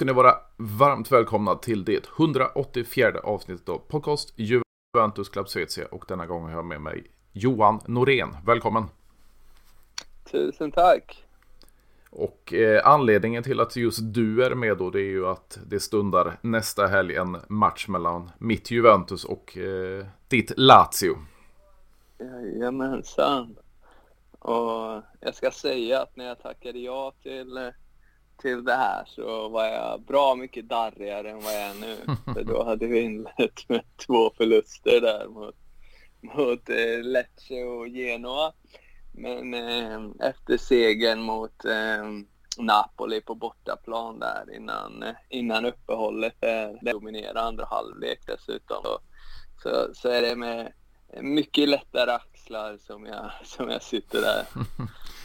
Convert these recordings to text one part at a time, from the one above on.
Ska ni vara varmt välkomna till det 184 avsnittet av podcast Juventus Club Svezia och denna gång har jag med mig Johan Norén. Välkommen! Tusen tack! Och eh, anledningen till att just du är med då det är ju att det stundar nästa helg en match mellan mitt Juventus och eh, ditt Lazio. Jajamensan. Och jag ska säga att när jag tackade ja till, till det här så var jag bra mycket darrigare än vad jag är nu. För då hade vi inlett med två förluster där mot, mot eh, Lecce och Genoa. Men eh, efter segern mot eh, Napoli på bortaplan där innan, innan uppehållet, där det dominerar andra halvlek dessutom, så, så, så är det med mycket lättare axlar som jag, som jag sitter där.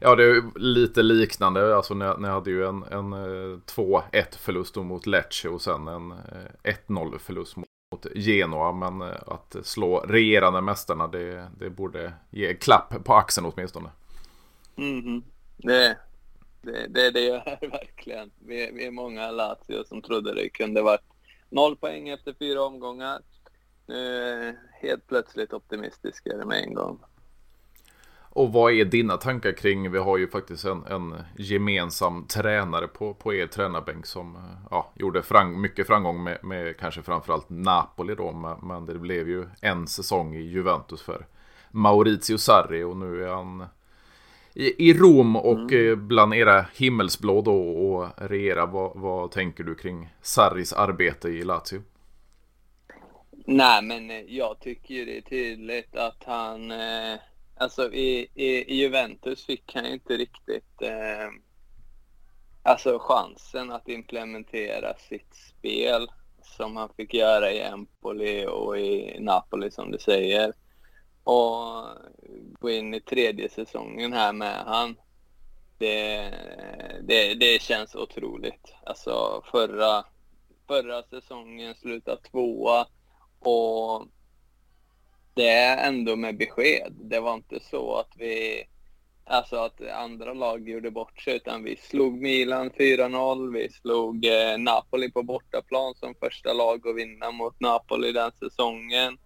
Ja, det är lite liknande. Alltså, ni, ni hade ju en, en eh, 2-1 förlust mot Lecce och sen en eh, 1-0 förlust mot mot Genoa. Men eh, att slå regerande mästarna det, det borde ge klapp på axeln åtminstone. Mm, det, det, det, det gör det verkligen. Vi, vi är många Lazio som trodde det kunde varit noll poäng efter fyra omgångar. Nu är helt plötsligt optimistiskare med en gång. Och vad är dina tankar kring, vi har ju faktiskt en, en gemensam tränare på, på er tränarbänk som ja, gjorde frang, mycket framgång med, med kanske framförallt Napoli då, men, men det blev ju en säsong i Juventus för Maurizio Sarri och nu är han i, i Rom och mm. Eh, bland era himmelsblå då och regera. Vad, vad tänker du kring Sarris arbete i Lazio? Nej, men jag tycker ju det är tydligt att han eh Alltså i, i, i Juventus fick han ju inte riktigt eh, alltså chansen att implementera sitt spel som han fick göra i Empoli och i Napoli som du säger. Och gå in i tredje säsongen här med han. Det, det, det känns otroligt. Alltså förra, förra säsongen slutade tvåa och det är ändå med besked. Det var inte så att vi, alltså att andra lag gjorde bort sig, utan vi slog Milan 4-0, vi slog eh, Napoli på bortaplan som första lag att vinna mot Napoli den säsongen.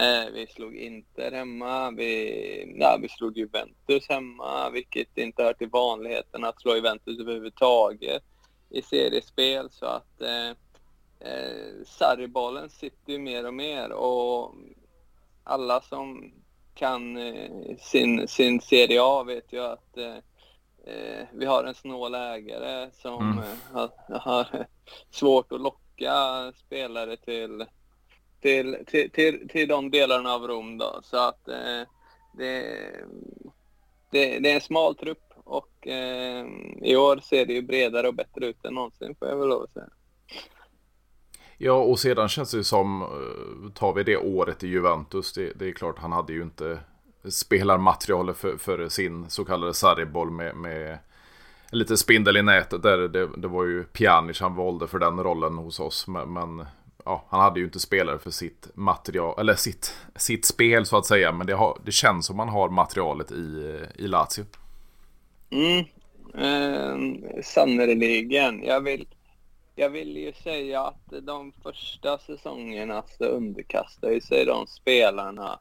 Eh, vi slog Inter hemma, vi, ja, vi slog Juventus hemma, vilket inte hör till vanligheten att slå Juventus överhuvudtaget i seriespel. Så att eh, eh, Sarribollen sitter ju mer och mer och alla som kan eh, sin, sin Serie A vet ju att eh, eh vi har en snål ägare som mm. Har, har, svårt att locka spelare till, till, till, till, till de delarna av Rom. Då. Så att eh, det, det, det, är en smal trupp och eh, i år ser det ju bredare och bättre ut än någonsin får jag väl lov att säga. Ja, och sedan känns det som, eh, tar vi det året i Juventus, det, det är klart han hade ju inte spelarmaterialet för, för sin så kallade Sarriboll med, med lite spindel i nätet där. Det, det var ju Pjanic han valde för den rollen hos oss. Men, men, ja, han hade ju inte spelare för sitt material, eller sitt, sitt spel så att säga. Men det, har, det känns som man har materialet i, i Lazio. Mm, eh, sannerligen. Jag vill jag vill ju säga att de första säsongerna så underkastar sig de spelarna,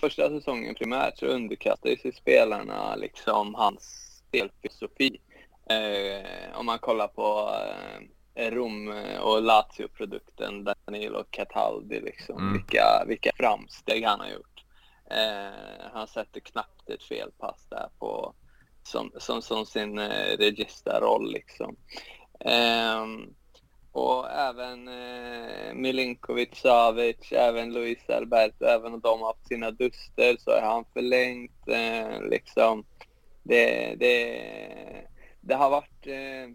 första säsongen primärt så underkastar sig spelarna liksom hans spelfilosofi. Eh, om man kollar på eh, Rom och Lazio-produkten Danilo Cataldi, liksom, mm. vilka, vilka framsteg han har gjort. Eh, han sätter knappt ett felpass där på, som, som, som sin eh, registerroll. Liksom. Um, och även eh, Milinkovic, Savic, även Luis Alberto, även om de har haft sina duster så har han förlängt. Eh, liksom. det, det, det har varit... Eh,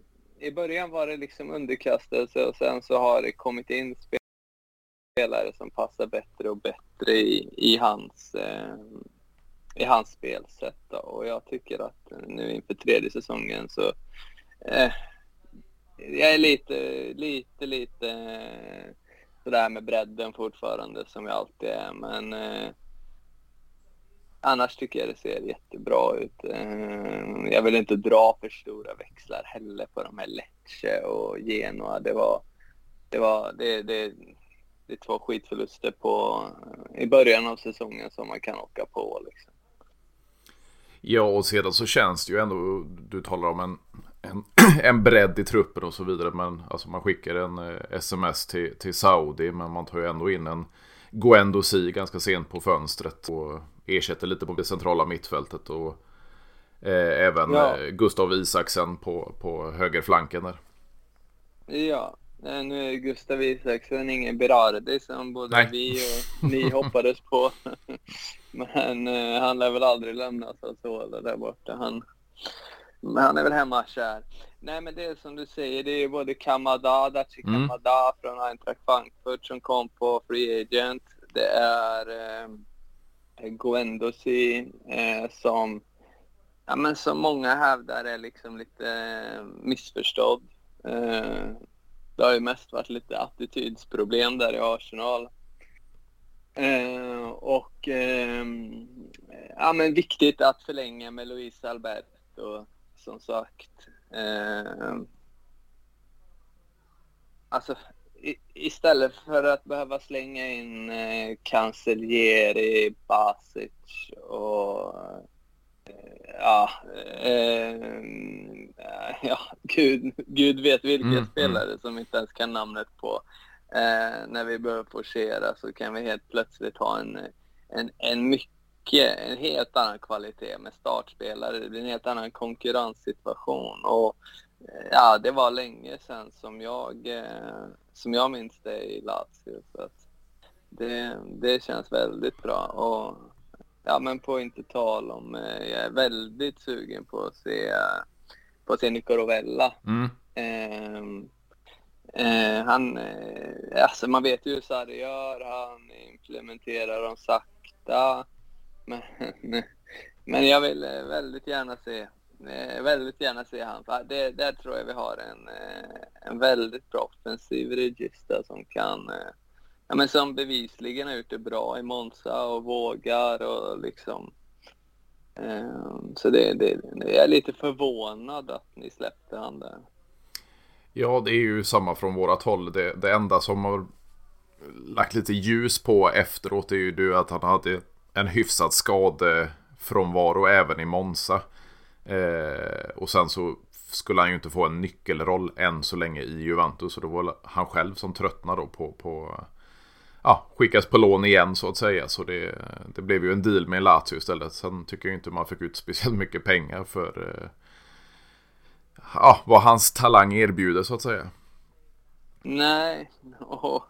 I början var det liksom underkastelse och sen så har det kommit in spelare som passar bättre och bättre i, i hans, eh, i hans spelsätt. Då. Och jag tycker att nu inför tredje säsongen så eh, jag är lite, lite, lite eh, sådär med bredden fortfarande som jag alltid är. Men eh, annars tycker jag det ser jättebra ut. Eh, jag vill inte dra för stora växlar heller på de här Lecce och Genoa. Det var, det var, det, det, det är två skitförluster på, eh, i början av säsongen som man kan åka på. Liksom. Ja, och sedan så känns det ju ändå, du talar om en, en, en bredd i truppen och så vidare. Men alltså man skickar en eh, sms till, till Saudi, men man tar ju ändå in en Guendo Si ganska sent på fönstret och ersätter lite på det centrala mittfältet. Och eh, även ja. Eh, Gustav Isaksen på, på högerflanken där. Ja, nu är Gustav Isaksen ingen Berardi som både Nej. vi och ni hoppades på. Men eh, han lär väl aldrig lämna Sassuolo där borta. Han, han är väl hemma kär. Nej men det är som du säger, det är både Kamada, Dachi mm. Kamada från Eintracht Frankfurt som kom på Free Agent. Det är eh, Guendosi eh, som, ja, men som många hävdar är liksom lite eh, missförstådd. Eh, det har ju mest varit lite attitydsproblem där i Arsenal. Eh, och eh, ja, men viktigt att förlänga med Luis Alberto som sagt. Eh, alltså i, istället för att behöva slänga in eh, Cancellieri, Basic och ja, eh, ja gud, gud vet vilka mm, mm. spelare mm. som inte ens kan namnet på. Eh, när vi behöver forcera så kan vi helt plötsligt ha en, en, en mycket, en helt annan kvalitet med startspelare. Det blir en helt annan konkurrenssituation och eh, ja, det var länge sedan som jag, eh, som jag minns det i Lazio. Så att det, det känns väldigt bra och ja, men på inte tal om, eh, jag är väldigt sugen på att se, på att se Nico Rovella. Mm. Eh, Eh, han, eh, alltså man vet ju hur Sarri gör, han implementerar dem sakta. Men, men jag vill eh, väldigt gärna se, eh, väldigt gärna se han. Det, där tror jag vi har en, eh, en väldigt bra offensiv regista som kan, ja men som bevisligen har gjort det bra i Monza och vågar och liksom så det, det, jag är lite förvånad att ni släppte han där. Ja, det är ju samma från vårat håll. Det, det enda som har lagt lite ljus på efteråt är ju du att han hade en hyfsad skadefrånvaro även i Monza. Eh, och sen så skulle han ju inte få en nyckelroll än så länge i Juventus. Och då var han själv som tröttnade då på, på ja, skickas på lån igen så att säga. Så det, det blev ju en deal med Lazio istället. Sen tycker jag inte man fick ut speciellt mycket pengar för eh, ja, vad hans talang erbjuder så att säga. Nej, och,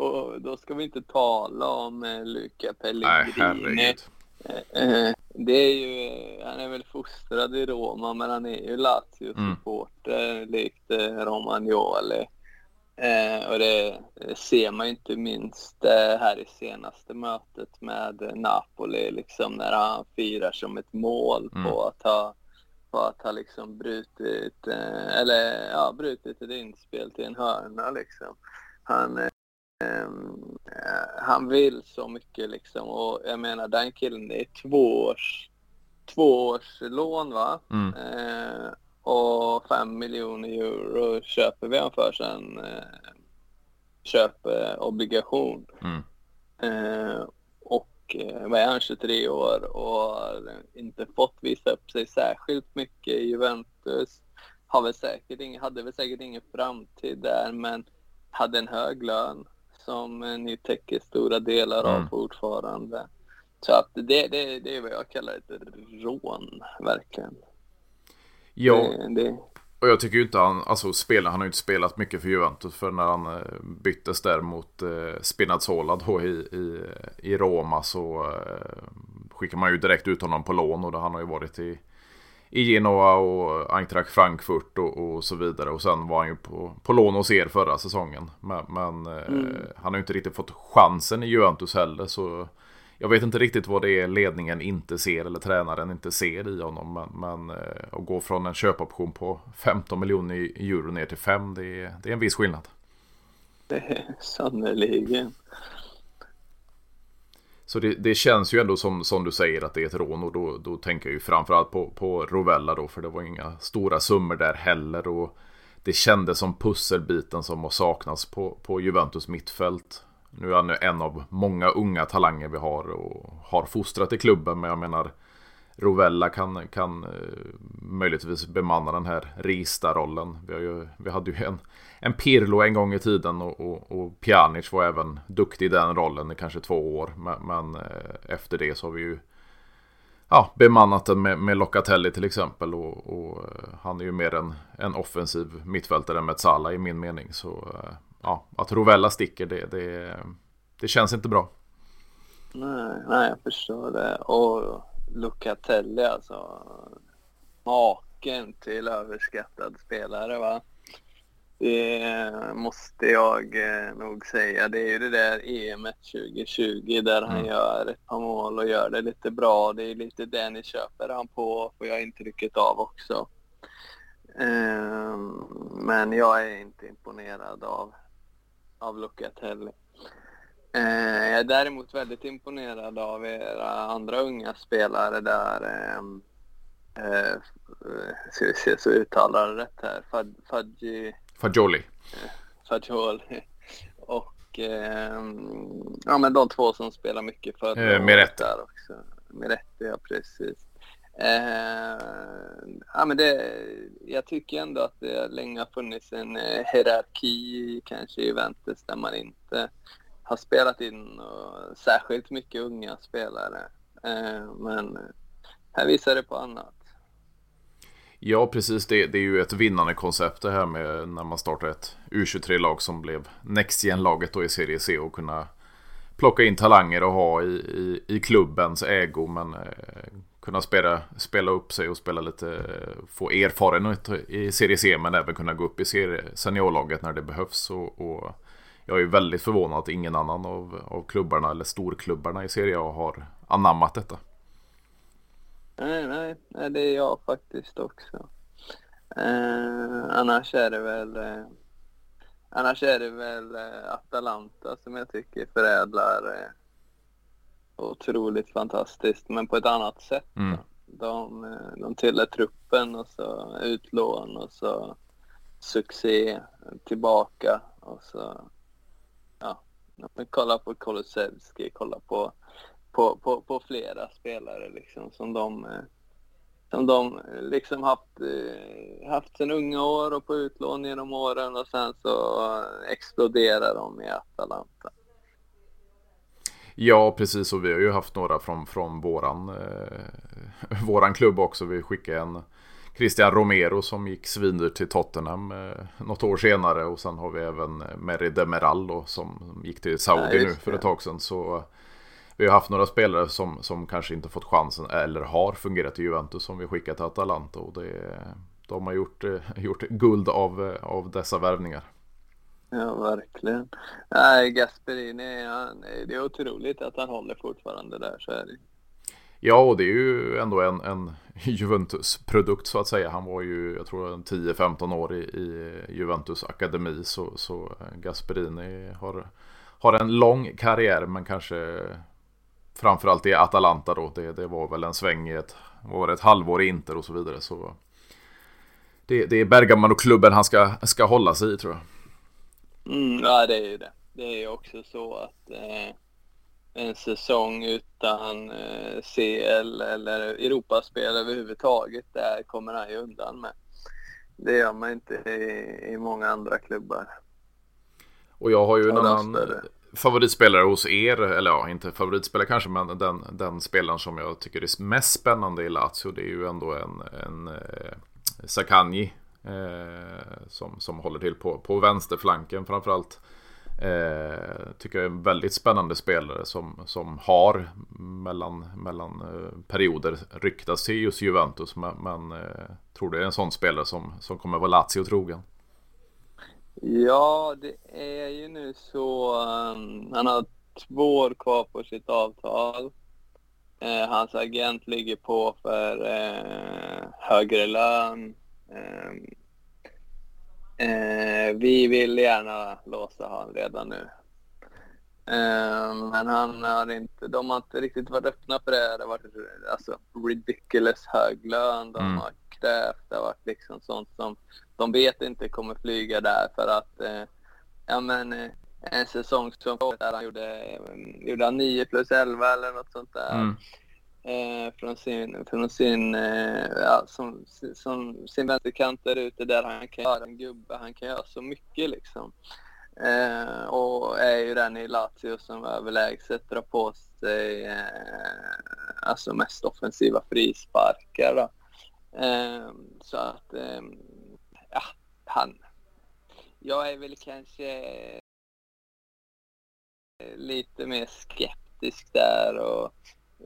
och då ska vi inte tala om eh, Luca Pellegrini. Nej. Eh, eh, det är ju, han är väl fostrad i Roma men han är ju Lazio-supporter mm. likt Romagnoli. Och det, ser man ju inte minst här i senaste mötet med Napoli, liksom när han firar som ett mål mm. på att ha på att ha liksom brutit, eller ja, brutit ett inspel till en hörna liksom. Han, han vill så mycket liksom och jag menar den killen, är två års, två års lån va? Mm. Eh, och fem miljoner euro köper vi han för sen eh, köpobligation. Mm. Eh, Eh, vad är han, 23 år och har inte fått visa upp sig särskilt mycket i Juventus. Har väl säkert ing, hade väl säkert ingen framtid där men hade en hög lön som ni täcker stora delar av mm. fortfarande. Så att det, det, det är vad jag kallar ett rån, verkligen. Ja, det, det... och jag tycker ju inte han, alltså spelar, han har ju inte spelat mycket för Juventus för när han eh, byttes där mot eh, Spinazzola då i, i, i Roma så eh, skickar man ju direkt ut honom på lån och då han har ju varit i, i Genoa och Eintracht Frankfurt och, och, så vidare. Och sen var han ju på, på lån hos er förra säsongen. Men, men eh, mm. han har ju inte riktigt fått chansen i Juventus heller. Så jag vet inte riktigt vad det är ledningen inte ser eller tränaren inte ser i honom. Men, men eh, att gå från en köpoption på 15 miljoner euro ner till 5 det är, det är en viss skillnad. Det är sannerligen. Så det, det, känns ju ändå som, som du säger att det är ett rån och då, då tänker jag ju framförallt på, på Rovella då för det var inga stora summor där heller. Och det kändes som pusselbiten som har saknats på, på Juventus mittfält. Nu är han en av många unga talanger vi har och har fostrat i klubben. Men jag menar Rovella kan, kan eh, möjligtvis bemanna den här Rista-rollen. Vi, vi hade ju en, en Pirlo en gång i tiden och, och, och Pjanic var även duktig i den rollen i kanske två år. Men, men eh, efter det så har vi ju ja, bemannat den med, med Locatelli till exempel. Och, och, eh, han är ju mer en, en offensiv mittfältare än Metsala i min mening. Så eh, ja, att Rovella sticker det, det, det känns inte bra. Nej, nej, jag förstår det. Och Locatelli alltså. Maken till överskattad spelare va. Det måste jag eh, nog säga. Det är ju det där EM 2020 där han mm. gör ett par mål och gör det lite bra. Det är lite det ni köper han på, får jag intrycket av också. Ehm, men jag är inte imponerad av, av Locatelli. Eh, jag är däremot väldigt imponerad av era andra unga spelare där. Ehm, eh, ska vi se så uttalar det rätt här. Fad, Fadji, Fagioli. Fagioli. Och eh, ja, men de två som spelar mycket för eh, där också. Miretti, ja precis. Eh, ja, men det, jag tycker ändå att det länge har funnits en eh, hierarki kanske i Juventus där man inte har spelat in och särskilt mycket unga spelare. Eh, men här visar det på annat. Ja, precis. Det, det, är ju ett vinnande koncept det här med när man startar ett U23-lag som blev Next Gen-laget då i Serie C och kunna plocka in talanger och ha i, i, i klubbens ägo. Men eh, kunna spela, spela upp sig och spela lite, få erfarenhet i Serie C men även kunna gå upp i serie, seniorlaget när det behövs. Och, och jag är väldigt förvånad att ingen annan av, av klubbarna eller storklubbarna i Serie A har anammat detta. Nej, nej, nej det är jag faktiskt också. Eh, annars är det väl eh, Annars är det väl eh, Atalanta som jag tycker förädlar eh, otroligt fantastiskt, men på ett annat sätt. Mm. De, eh, de tillhör truppen och så utlån och så succé tillbaka och så ja, kolla på Kulusevski, kolla på, på, på, på flera spelare liksom som de eh, som de liksom haft, eh, haft sen unga år och på utlån genom åren och sen så exploderar de i Atalanta. Ja, precis. Och vi har ju haft några från, från våran, eh, våran klubb också. Vi skickade en Christian Romero som gick svindyrt till Tottenham eh, något år senare. Och sen har vi även eh, Meri Demiral då, som gick till Saudi ja, nu för ett tag sedan. Så eh, vi har haft några spelare som, som kanske inte fått chansen eller har fungerat i Juventus som vi skickat till Atalanta. Och det, de har gjort, eh, gjort guld av, av dessa värvningar. Ja, verkligen. Nej, Gasperini, han, det är otroligt att han håller fortfarande där, så är det. Ja, och det är ju ändå en, en Juventus-produkt så att säga. Han var ju, jag tror, 10-15 år i, i, Juventus akademi. Så, så Gasperini har, har en lång karriär, men kanske framförallt i Atalanta då. Det, det var väl en sväng i ett, var ett halvår i Inter och så vidare. Så det, det är Bergamo-klubben han ska, ska hålla sig i tror jag. Mm, ja, det är ju det. Det är ju också så att eh, en säsong utan eh, CL eller Europaspel överhuvudtaget, där kommer han ju undan med. Det gör man inte i, i många andra klubbar. Och jag har ju en annan favoritspelare hos er, eller ja, inte favoritspelare kanske, men den, den spelaren som jag tycker är mest spännande i Lazio, det är ju ändå en, en eh, Sakanji eh, som, som håller till på, på vänsterflanken framförallt. Eh, tycker jag är en väldigt spännande spelare som, som har mellan, mellan eh, perioder ryktats till just Juventus. Men, men eh, tror det är en sån spelare som, som kommer vara Lazio trogen. Ja, det är ju nu så. Um, han har två år kvar på sitt avtal. Eh, hans agent ligger på för eh, högre lön. Ehm, Eh, vi vill gärna låsa han redan nu. Eh, men han har inte, de har inte riktigt varit öppna för det. Det har varit alltså, ridiculous hög lön de mm. har krävt. Det har varit liksom sånt som de vet inte kommer flyga där för att eh, ja men eh, en säsong som där han gjorde, gjorde han 9 plus 11 eller något sånt där. Mm. Eh, från sin, från sin, eh, ja, som, som, sin vänsterkant där ute där han kan göra en gubbe, han kan göra så mycket liksom. Eh, och är ju den i Lazio som överlägset drar på sig eh, alltså mest offensiva frisparkar. Då. Eh, så att, eh, ja, han... Jag är väl kanske eh, lite mer skeptisk där och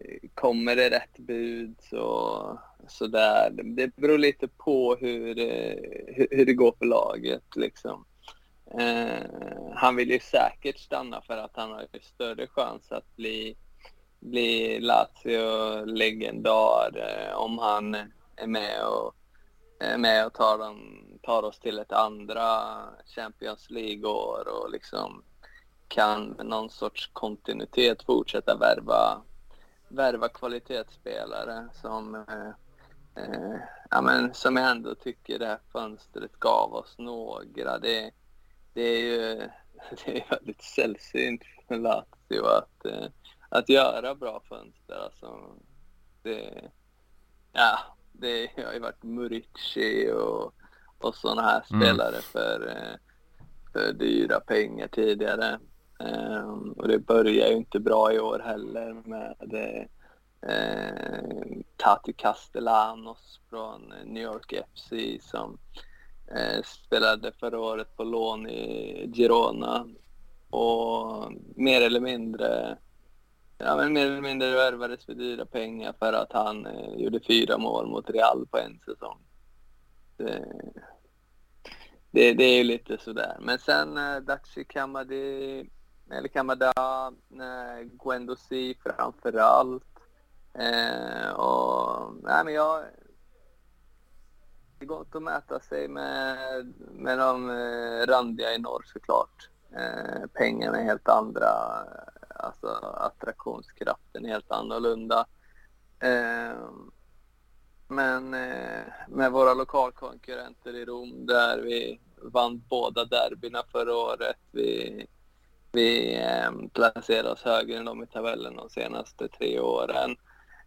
eh, kommer det rätt bud så, så där. Det beror lite på hur, eh, hur, hur det går för laget liksom. Eh, han vill ju säkert stanna för att han har större chans att bli, bli Lazio-legendar eh, om han är med och, Eh, med och tar, dem, tar oss till ett andra Champions League-år och liksom kan med någon sorts kontinuitet fortsätta värva, värva kvalitetsspelare som, eh, eh, ja, men, som jag ändå tycker det här fönstret gav oss några. Det, det är ju det är väldigt sällsynt för Lazio att, eh, att göra bra fönster. Alltså, det, ja, det har ju varit Murici och, och sådana här mm. spelare för, eh, för dyra pengar tidigare. Um, och det börjar ju inte bra i år heller med eh, Tati Castellanos från New York FC som Eh, spelade förra året på lån i Girona och mer eller mindre ja, men mer eller mindre värvades för dyra pengar för att han eh, gjorde fyra mål mot Real på en säsong. Det, det, det är ju lite sådär. Men sen eh, Daxi Kamadi, eller Kamada, eh, Guendouzi framför allt. Eh, och, nej, men jag, det går inte att mäta sig med, med de eh, randiga i norr såklart. Eh, pengarna är helt andra, alltså attraktionskraften är helt annorlunda. Eh, men eh, med våra lokalkonkurrenter i Rom där vi vann båda derbyna förra året. Vi, vi eh, placerade oss högre än dem i tabellen de senaste tre åren.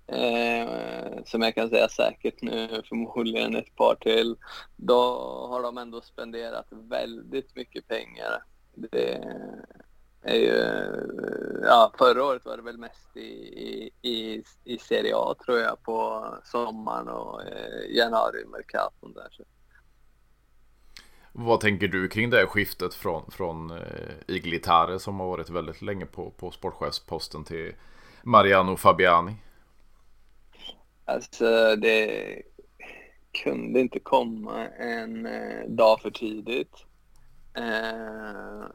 Eh, som jag kan säga säkert nu, förmodligen ett par till. Då har de ändå spenderat väldigt mycket pengar. Det är ju, ja, förra året var det väl mest i, i, i Serie A tror jag på sommaren och eh, januari-mercaton där. Så. Vad tänker du kring det här skiftet från, från eh, Iglitare som har varit väldigt länge på, på sportchefsposten till Mariano Fabiani? Alltså det kunde inte komma en eh, dag för tidigt. Eh,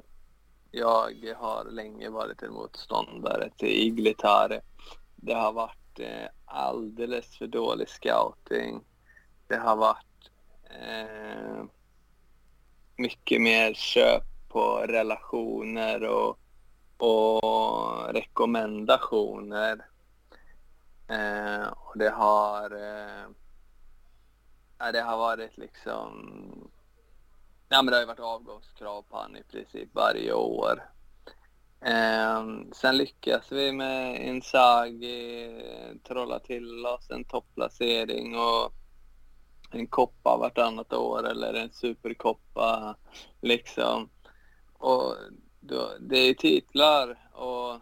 jag har länge varit en motståndare till Iglitare. Det har varit eh, alldeles för dålig scouting. Det har varit eh, mycket mer köp på relationer och, och rekommendationer Eh, och det har, eh, det har varit liksom, ja men det har ju varit avgångskrav på han i princip varje år. Eh, sen lyckas vi med Inzaghi trolla till oss en topplacering och en koppa vartannat år eller en superkoppa liksom. Och då, det är titlar och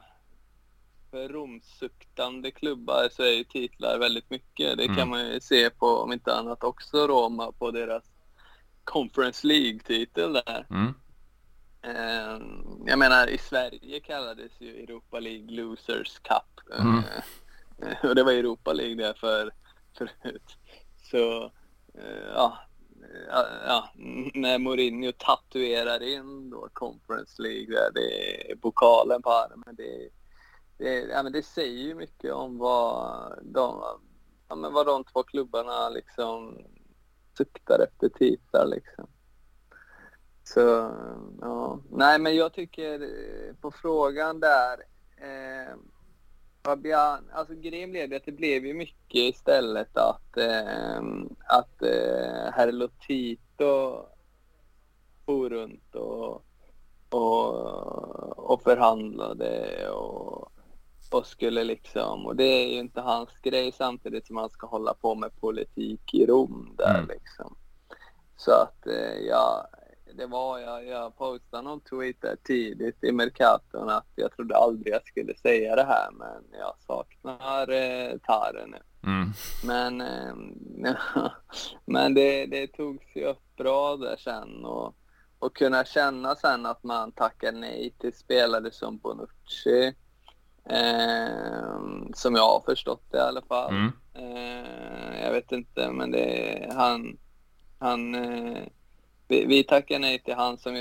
för Romsuktande klubbar så är ju titlar väldigt mycket. Det mm. kan man ju se på, om inte annat också Roma, på deras Conference League-titel där. Mm. Um, jag menar, i Sverige kallades ju Europa League Losers Cup. Mm. Uh, och det var Europa League där för, förut. Så, uh, ja, ja, när Mourinho tatuerar in då Conference League där, det är pokalen på armen. Det det, ja, men det säger ju mycket om vad de, ja, men vad de två klubbarna liksom suktar efter titlar liksom. Så, ja. Nej, men jag tycker eh, på frågan där. Eh, Fabian, alltså grejen blev att det blev ju mycket istället att, eh, att eh, herr Lotito for runt och, och, och förhandlade och, och skulle liksom, och det är ju inte hans grej samtidigt som han ska hålla på med politik i Rom där mm. liksom. Så att eh, ja, det var jag, jag postade någon tweet där tidigt i Mercaton att jag trodde aldrig jag skulle säga det här men jag saknar eh, Tare nu. Mm. Men, eh, men det, det togs ju upp bra där sen och, och kunna känna sen att man tackar nej till spelare som Bonucci. Eh, som jag har förstått det i alla fall. Mm. Eh, jag vet inte men det han, han eh, vi, vi tackar nej till han som,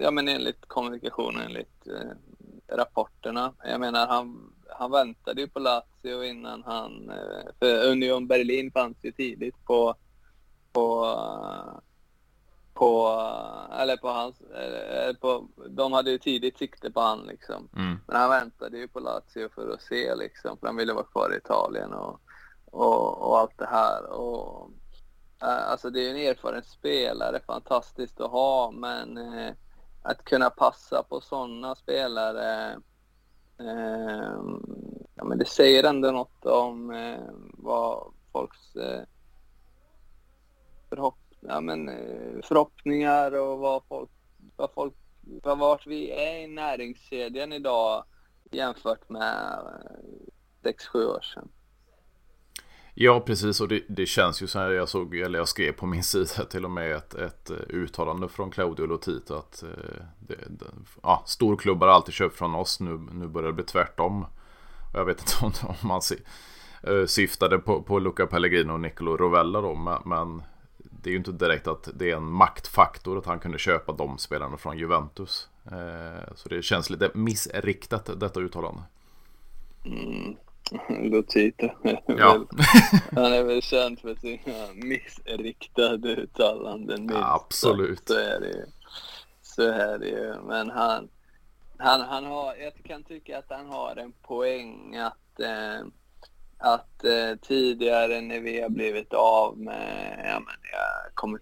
ja men enligt kommunikationen, enligt eh, rapporterna. Jag menar han, han väntade ju på Lazio innan han, eh, för Union Berlin fanns ju tidigt på, på, på, eller på hans, eller på, de hade ju tidigt sikte på han liksom. Mm. Men han väntade ju på Lazio för att se liksom, för han ville vara kvar i Italien och, och, och allt det här. Och, Eh, alltså det är en erfaren spelare, fantastiskt att ha, men eh, att kunna passa på sådana spelare, eh, ja men det säger ändå något om vad folks eh, förhopp ja, men, eh, förhoppningar och vad folk, vad folk, vad, vart vi är i näringskedjan idag jämfört med eh, 6-7 år sedan. Ja, precis. Och det, det, känns ju som. Jag såg, eller jag skrev på min sida till och med ett, ett eh, uttalande från Claudio Lotito att eh, det, det, ja, storklubbar har alltid köpt från oss. Nu, nu börjar det bli tvärtom. Och jag vet inte om, om man si, eh, syftade på, på Luca Pellegrino och Nicolo Rovella då. Men, men, det är ju inte direkt att det är en maktfaktor att han kunde köpa de spelarna från Juventus. Eh, så det känns lite missriktat detta uttalande. Mm. Lotito. Ja. han är väl känd för sina missriktade uttalanden. Ja, absolut. Så är det ju. Så är det ju. Men han, han, han har, jag kan tycka att han har en poäng att, eh, att eh, tidigare när vi har blivit av med, ja men jag kommer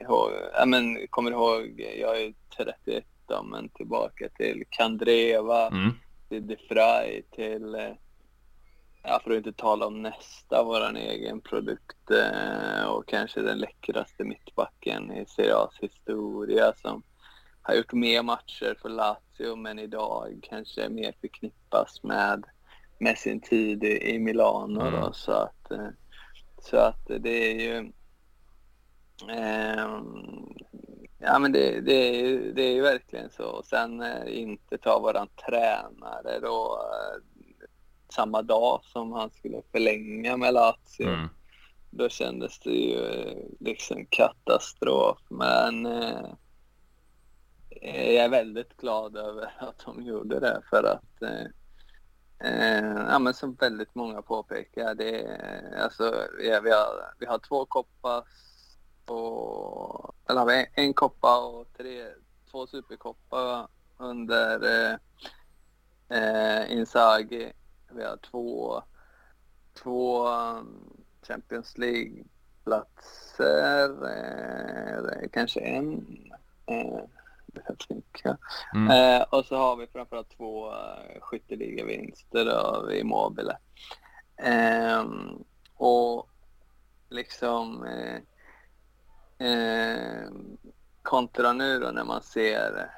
ihåg, ja men kommer ihåg, jag är 31 då, men tillbaka till Kandreva, mm. till De Frey, till eh, Ja, för att inte tala om nästa, våran egen produkt eh, och kanske den läckraste mittbacken i Serie A's historia som har gjort mer matcher för Lazio men idag kanske mer förknippas med, med sin tid i, i Milano. Mm. Då, så, att, eh, så att det är ju... Eh, ja men det, det, är, det är ju verkligen så. Sen eh, inte ta våran tränare då samma dag som han skulle förlänga med Lazio. Mm. Då kändes det ju eh, liksom katastrof. Men eh, jag är väldigt glad över att de gjorde det för att eh, ja, men som väldigt många påpekar, det alltså, ja, vi, har, vi har två koppar och, eller en koppa och tre, två superkoppar under eh, eh, Inzaghi vi har två, två um, Champions League-platser, eh, kanske en. Eh, Eh, jag tänka. Mm. Eh, och så har vi framförallt två uh, skytteligavinster av Immobile. Eh, och liksom eh, eh, kontra nu då när man ser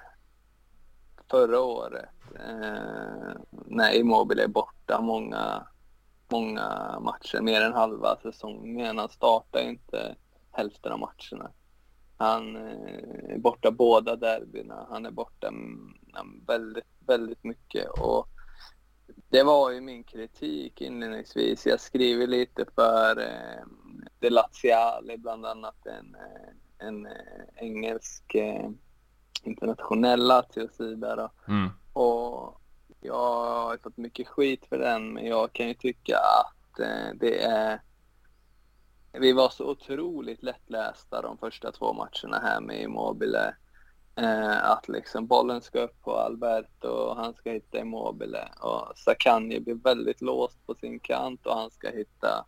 förra året eh, när Immobile är borta många, många matcher, mer än halva säsongen. Han startar inte hälften av matcherna. Han eh, är borta båda derbyna. Han är borta mm, väldigt, väldigt mycket. Och det var ju min kritik inledningsvis. Jag skriver lite för eh, De Laziale, bland annat en, eh, en eh, engelsk eh, internationell Lazio-sida. Mm. Och jag har fått mycket skit för den, men jag kan ju tycka att eh, det är... Vi var så otroligt lättlästa de första två matcherna här med Immobile. Eh, att liksom bollen ska upp på Alberto och han ska hitta Immobile. Och Sakanji blir väldigt låst på sin kant och han ska hitta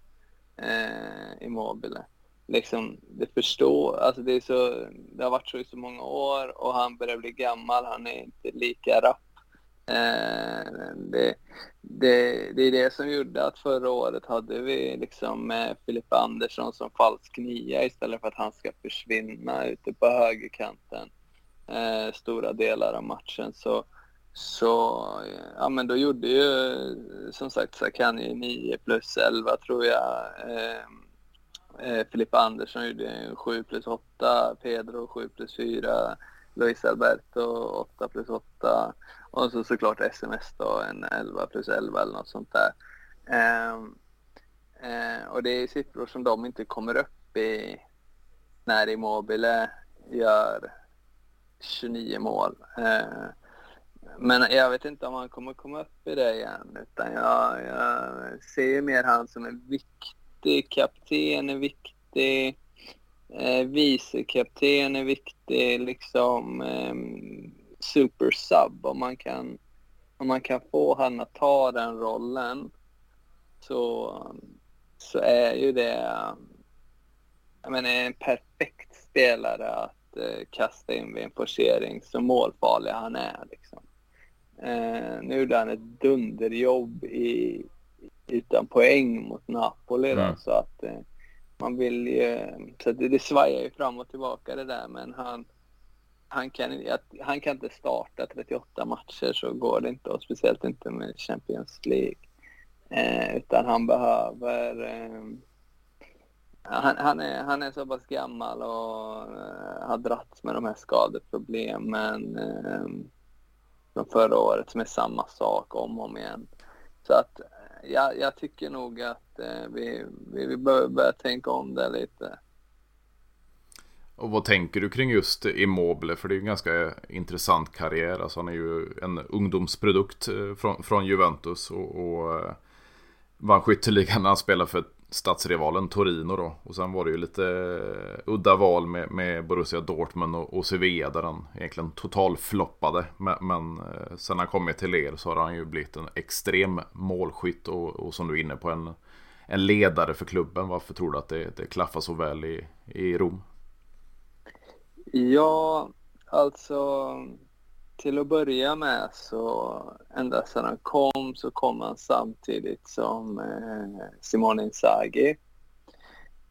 eh, Immobile. Liksom, det förstår, alltså det, är så, det har varit så i så många år och han börjar bli gammal, han är inte lika rapp. Eh, det, det, det är det som gjorde att förra året hade vi liksom eh, Filip Andersson som falsk nia istället för att han ska försvinna ute på högerkanten eh, stora delar av matchen. Så, så ja, men då gjorde ju som sagt Sakani 9 plus 11 tror jag. Eh, eh, Filippa Andersson gjorde 7 plus 8, Pedro 7 plus 4, Luis Alberto 8 plus 8 och så såklart sms då en 11 plus 11 eller något sånt där. Um, uh, och det är siffror som de inte kommer upp i när Immobile eh, gör 29 mål. Uh, men jag vet inte om han kommer komma upp i det igen. Utan jag, jag ser mer han som en viktig kapten, en viktig eh, vicekapten, en viktig liksom eh, super sub. Om man, kan, om man kan få han att ta den rollen så, så är ju det jag menar, en perfekt spelare att eh, kasta in vid en forcering så målfarlig han är. Liksom. Eh, nu gjorde han ett dunderjobb i, utan poäng mot Napoli. Då, mm. så att eh, man vill ju, så det, det svajar ju fram och tillbaka det där men han, han, kan, han kan inte starta 38 matcher så går det inte och speciellt inte med Champions League. Eh, utan han behöver eh, han, han, är, han är så pass gammal och eh, har dragits med de här skadeproblemen uh, från förra året som är samma sak om och om igen. Så att eh, ja, jag tycker nog att eh, vi, vi, vi behöver börja tänka om det lite. Och vad tänker du kring just Immobile? För det är ju en ganska intressant karriär. Alltså han är ju en ungdomsprodukt eh, från, från Juventus och, och eh, vann skytteligan när han spelade för stadsrivalen Torino då. Och sen var det ju lite eh, udda val med, med Borussia Dortmund och, och Sevilla där han egentligen totalfloppade. Men, men sen han kommit till er så har han ju blivit en extrem målskytt och, och som du är inne på en, en ledare för klubben. Varför tror du att det, det klaffar så väl i, i Rom? Ja, alltså till att börja med så ända sedan han kom så kom han samtidigt som eh, Simone Inzaghi.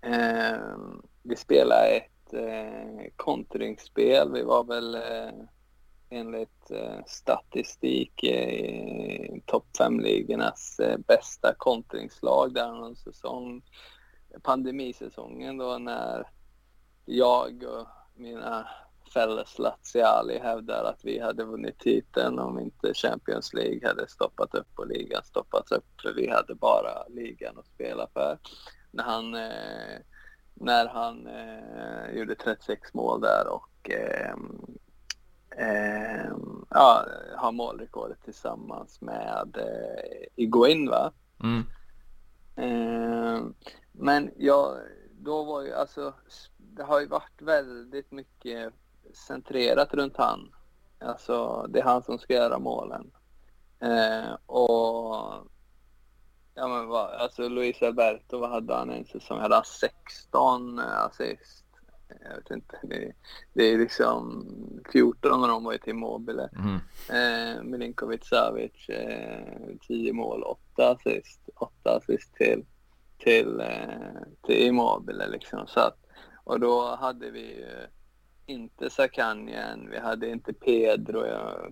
Eh, vi spelade ett eh, kontringsspel. Vi var väl eh, enligt eh, statistik i topp 5-ligornas eh, bästa kontringslag där någon säsong. Pandemisäsongen då när jag och mina Felles Laziali hävdar att vi hade vunnit titeln om inte Champions League hade stoppat upp och ligan stoppats upp för vi hade bara ligan att spela för. När han, eh, när han eh, gjorde 36 mål där och eh, ja, har målrekordet tillsammans med eh, Iguain va? Mm. Eh, men ja, då var ju alltså det har ju varit väldigt mycket centrerat runt han. Alltså, det är han som ska göra målen. Eh, och ja, men vad, alltså Luis Alberto, vad hade han en säsong? Hade han 16 assist? Jag vet inte. Det, det är liksom 14 när de var till Immobile. Mm. Eh, Milinkovic Savic, eh, 10 mål, 8 assist. 8 assist till, till, eh, till Immobile liksom. Så att, och då hade vi eh, inte Sakanjen, vi hade inte Pedro.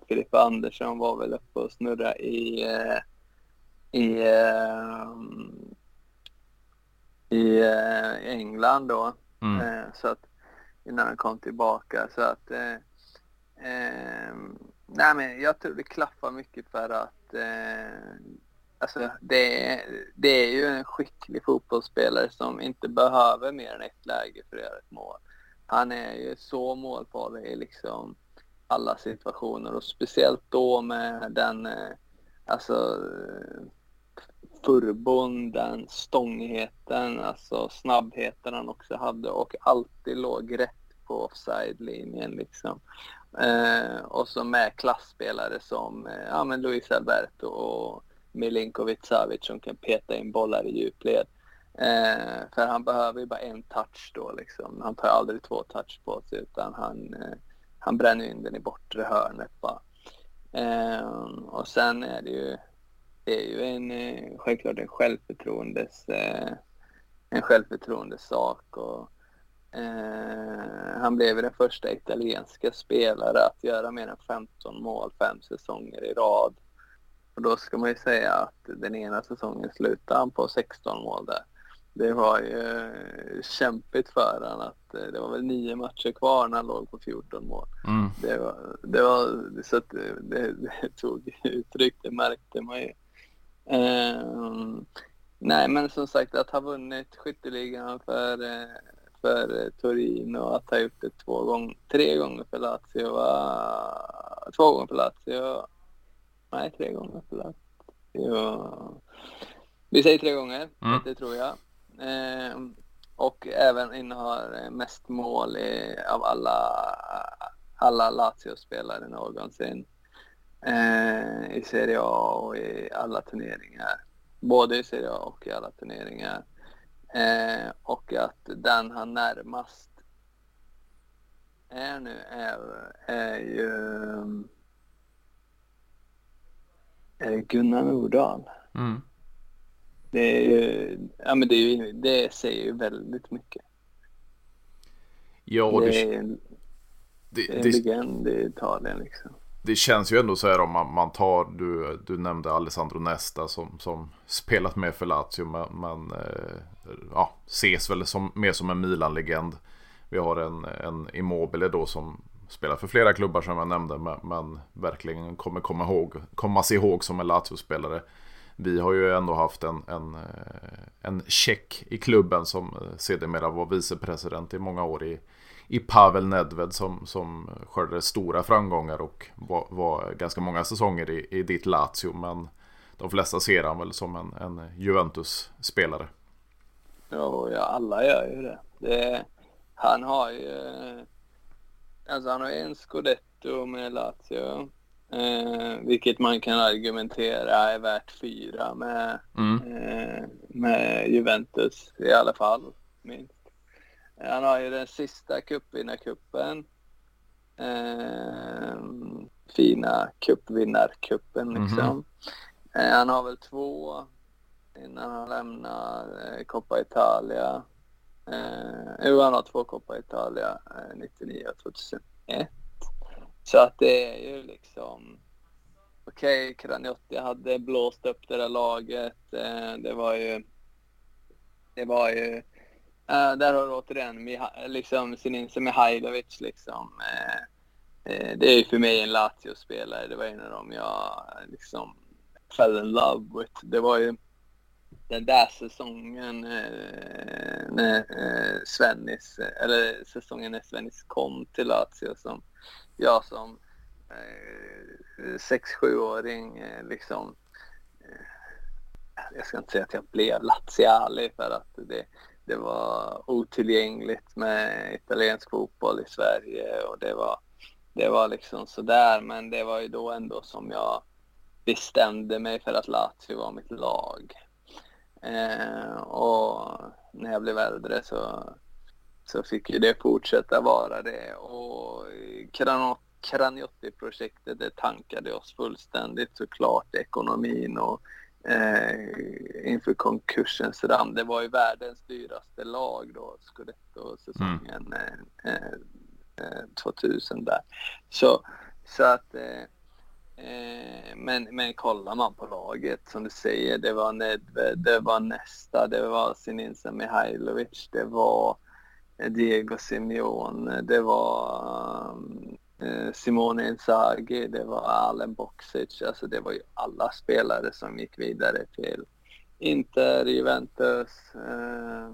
Filippa Andersson var väl uppe och snurra i, eh, i, eh, i England då. Mm. Så att, innan han kom tillbaka. Så att, eh, nej men jag tror det klaffar mycket för att eh, alltså det, är, det är ju en skicklig fotbollsspelare som inte behöver mer än ett läge för att göra ett mål han är ju så målfarlig i liksom alla situationer och speciellt då med den, eh, alltså furbon, stångigheten, alltså snabbheten han också hade och alltid låg rätt på offside-linjen liksom. Eh, och så med klassspelare som eh, ja, men Luis Alberto och Milinkovic Savic som kan peta in bollar i djupled. Eh, för han behöver ju bara en touch då liksom. Han tar aldrig två touch på sig utan han, eh, han bränner in den i bortre hörnet bara. Eh, och sen är det ju, det är ju en, eh, självklart en självförtroendes, eh, en självförtroendes sak. Och, eh, han blev den första italienska spelare att göra mer än 15 mål fem säsonger i rad. Och då ska man ju säga att den ena säsongen slutade han på 16 mål där det var ju eh, kämpigt för honom att eh, det var väl nio matcher kvar när han låg på 14 mål. Mm. Det, var, det var så att det, det tog uttryck, det märkte man ju. Um, nej, men som sagt att ha vunnit skytteligan för, för Turin och att ha gjort det två gånger, tre gånger för Lazio, var, två gånger för Lazio, nej tre gånger för Lazio. Vi säger tre gånger, mm. det tror jag. Eh, och även innehar mest mål i, av alla, alla Lazio-spelare någonsin. Eh, I Serie A och i alla turneringar. Både i Serie A och i alla turneringar. Eh, och att den han närmast är nu är, är ju Gunnar Nordahl. Mm. Det, är ju, ja, men det, är ju, det säger ju väldigt mycket. Ja, det, det, är, en, det, det är en legend i Italien liksom. Det känns ju ändå så här om man, man tar, du, du nämnde Alessandro Nesta som, som spelat med för Lazio men, men eh, ja, ses väl som, mer som en Milan-legend. Vi har en, en Immobile då som spelar för flera klubbar som jag nämnde men, men verkligen kommer komma ihåg, komma sig ihåg som en Lazio-spelare vi har ju ändå haft en, en, eh, en check i klubben som eh, sedermera var vicepresident i många år i, i Pavel Nedved som, som skördade stora framgångar och var, var ganska många säsonger i, i ditt Lazio. Men de flesta ser han väl som en, en Juventus-spelare. Ja, alla gör ju det. det. Han har ju... Eh, Alltså han har en scudetto med Lazio. Eh, vilket man kan argumentera är värt fyra med, mm. eh, med Juventus i alla fall. Minst. Han har ju den sista cupvinnarcupen. Eh, fina cupvinnarcupen liksom. Mm -hmm. han har väl två innan han lämnar eh, Coppa Italia. Eh, jo, två Coppa Italia, eh, 99 och 2001. Så att det är ju liksom... Okej, okay, Kraniotti hade blåst upp det där laget. Eh, det var ju... Det var ju... Eh, där har du återigen liksom Sinisa Mihailovic liksom. Eh, eh, det är ju för mig en Lazio-spelare. Det var en av dem jag liksom fell in love with. Det var ju den där säsongen eh, när eh, Svennis, eller säsongen när Svennis kom till Lazio som jag som eh, sex, sjuåring eh, liksom eh, jag ska inte säga att jag blev laziali för att det, det var otillgängligt med italiensk fotboll i Sverige och det var, det var liksom sådär men det var ju då ändå som jag bestämde mig för att Lazio var mitt lag. Eh, och när jag blev äldre så så fick ju det fortsätta vara det. Och Kraniotti-projektet det tankade oss fullständigt såklart, ekonomin och eh, inför konkursens rand. Det var ju världens dyraste lag då, Scudetto-säsongen mm. eh, eh, 2000 där. Så, så att eh, eh, Eh, men, men kollar man på laget som du säger, det var Nedved, det var Nesta, det var Sinisa Mihailovic, det var eh, Diego Simeone, det var eh, Simone Inzaghi, det var Alen Boxic. alltså det var ju alla spelare som gick vidare till Inter, Juventus, eh,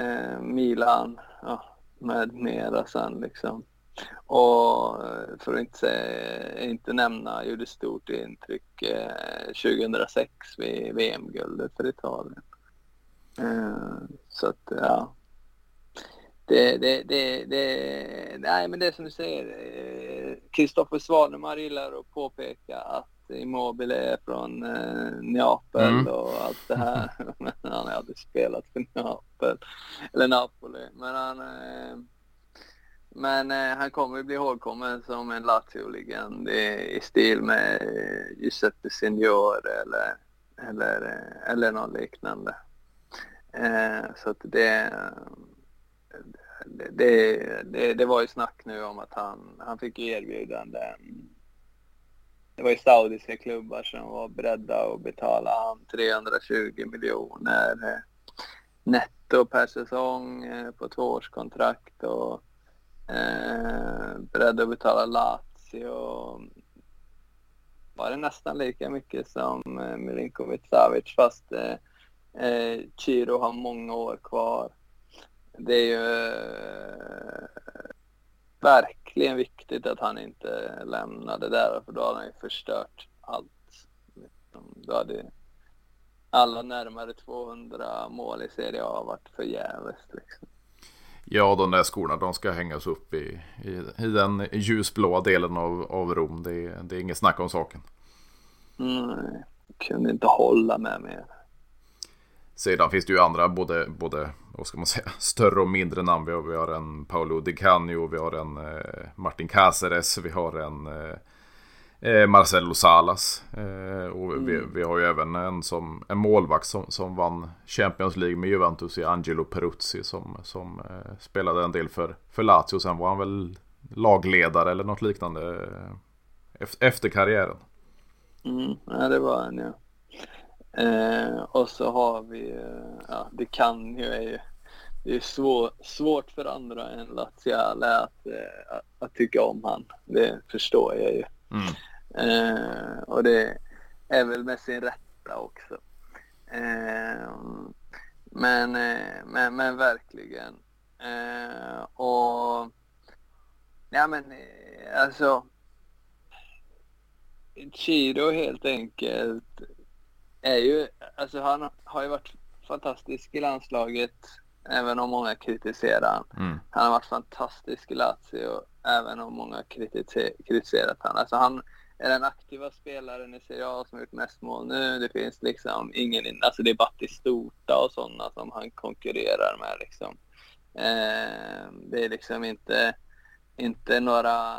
eh, Milan, ja, med mera sen liksom. Och eh, för att inte, inte nämna, gjorde stort intryck eh, 2006 vid VM-guldet för Italien. Eh, så att ja, det, det, det, det, nej men det som du säger, Kristoffer Svanemar gillar att påpeka att Immobile är från eh, Neapel mm. och allt det här. men han har aldrig spelat för Neapel, eller Napoli. Men han, eh, men eh, han kommer ju bli ihågkommen som en Lazio-legend i, i, stil med eh, Giuseppe Signor eller, eller, eh, eller någon liknande. Eh, så att det, det, det, det, var ju snack nu om att han, han fick erbjudande. Det var ju saudiska klubbar som var beredda att betala han 320 miljoner eh, netto per säsong eh, på tvåårskontrakt och eh, beredda att betala Lazio. Var det nästan lika mycket som eh, Milinkovic Savic fast eh, eh, Chiro har många år kvar det är ju eh, verkligen viktigt att han inte lämnade där för då hade han ju förstört allt. Liksom, då hade alla närmare 200 mål i Serie A varit förgäves. Liksom. Ja, de där skorna de ska hängas upp i, i, i den ljusblåa delen av, av Rom. Det, det är inget snack om saken. Nej, kunde inte hålla med mer. Sedan finns det ju andra, både, både vad ska man säga, större och mindre namn. Vi har, vi har en Paolo Di Canio, vi har en eh, Martin Cáceres, vi har en eh, eh Marcelo Salas. Eh, och mm. vi, vi, har ju även en, som, en målvakt som, som vann Champions League med Juventus i Angelo Peruzzi som, som eh, spelade en del för, för Lazio. Sen var han väl lagledare eller något liknande eh, efter karriären. Mm, ja, det var han ja. Eh, och så har vi, eh, ja det kan ju, är ju det är svår, svårt för andra än Laziale att, att, att, tycka om han. Det förstår jag ju. Mm. Eh, och det är väl med sin rätta också. Eh, men, eh, men, men verkligen. Eh, och ja men eh, alltså Chiro helt enkelt är ju, alltså han har ju varit fantastisk i landslaget, även om många kritiserar han. Mm. Han har varit fantastisk i Lazio, även om många kritiserat han. Alltså han är den aktiva spelaren i Serie A som har gjort mest mål nu. Det finns liksom ingen, alltså det är Battistuta och sådana som han konkurrerar med liksom. Eh, det är liksom inte, inte några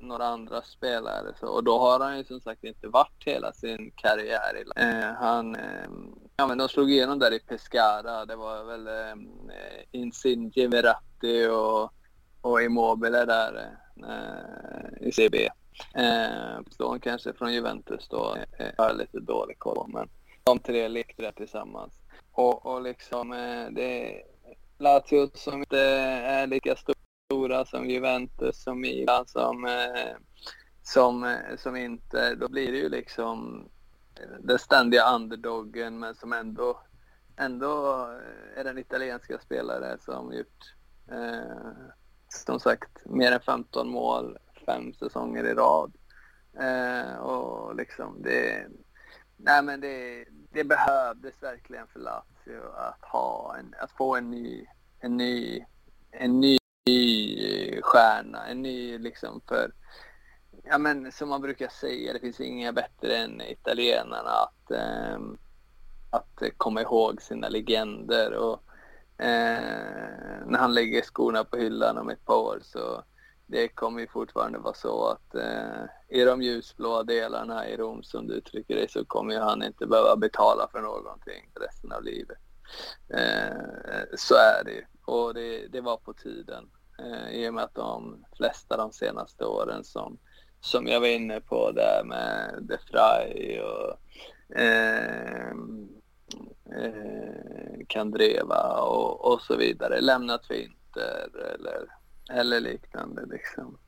några andra spelare. Så, och då har han ju som sagt inte varit hela sin karriär. I, eh, han, eh, ja men de slog igenom där i Pescara. Det var väl eh, Insigne, Verratti och, och Immobile där eh, i CB. Eh, Stån kanske från Juventus då. Eh, jag har lite dålig koll men de tre lekte där tillsammans. Och, och liksom eh, det Lazio som inte är lika stor stora som Juventus, som Milan, som, eh, som, eh, som inte, då blir det ju liksom eh, den ständiga underdogen, men som ändå, ändå eh, är den italienska spelare som gjort eh, som sagt mer än 15 mål fem säsonger i rad. Eh, och liksom det, nej men det, det behövdes verkligen för Lazio att ha en, att få en ny, en ny, en ny ny eh, stjärna, en ny liksom för, ja men som man brukar säga, det finns inga bättre än italienarna att, eh, att komma ihåg sina legender. Och eh, när han lägger skorna på hyllan om ett par år så det kommer ju fortfarande vara så att eh, i de ljusblåa delarna i Rom som du uttrycker dig så kommer ju han inte behöva betala för någonting resten av livet. Eh, så är det ju. Och det, det var på tiden eh, i och med att de flesta de senaste åren som, som jag var inne på där med De Frey och eh, eh, Kandreva och, och så vidare lämnat för Inter eller, eller liknande liksom.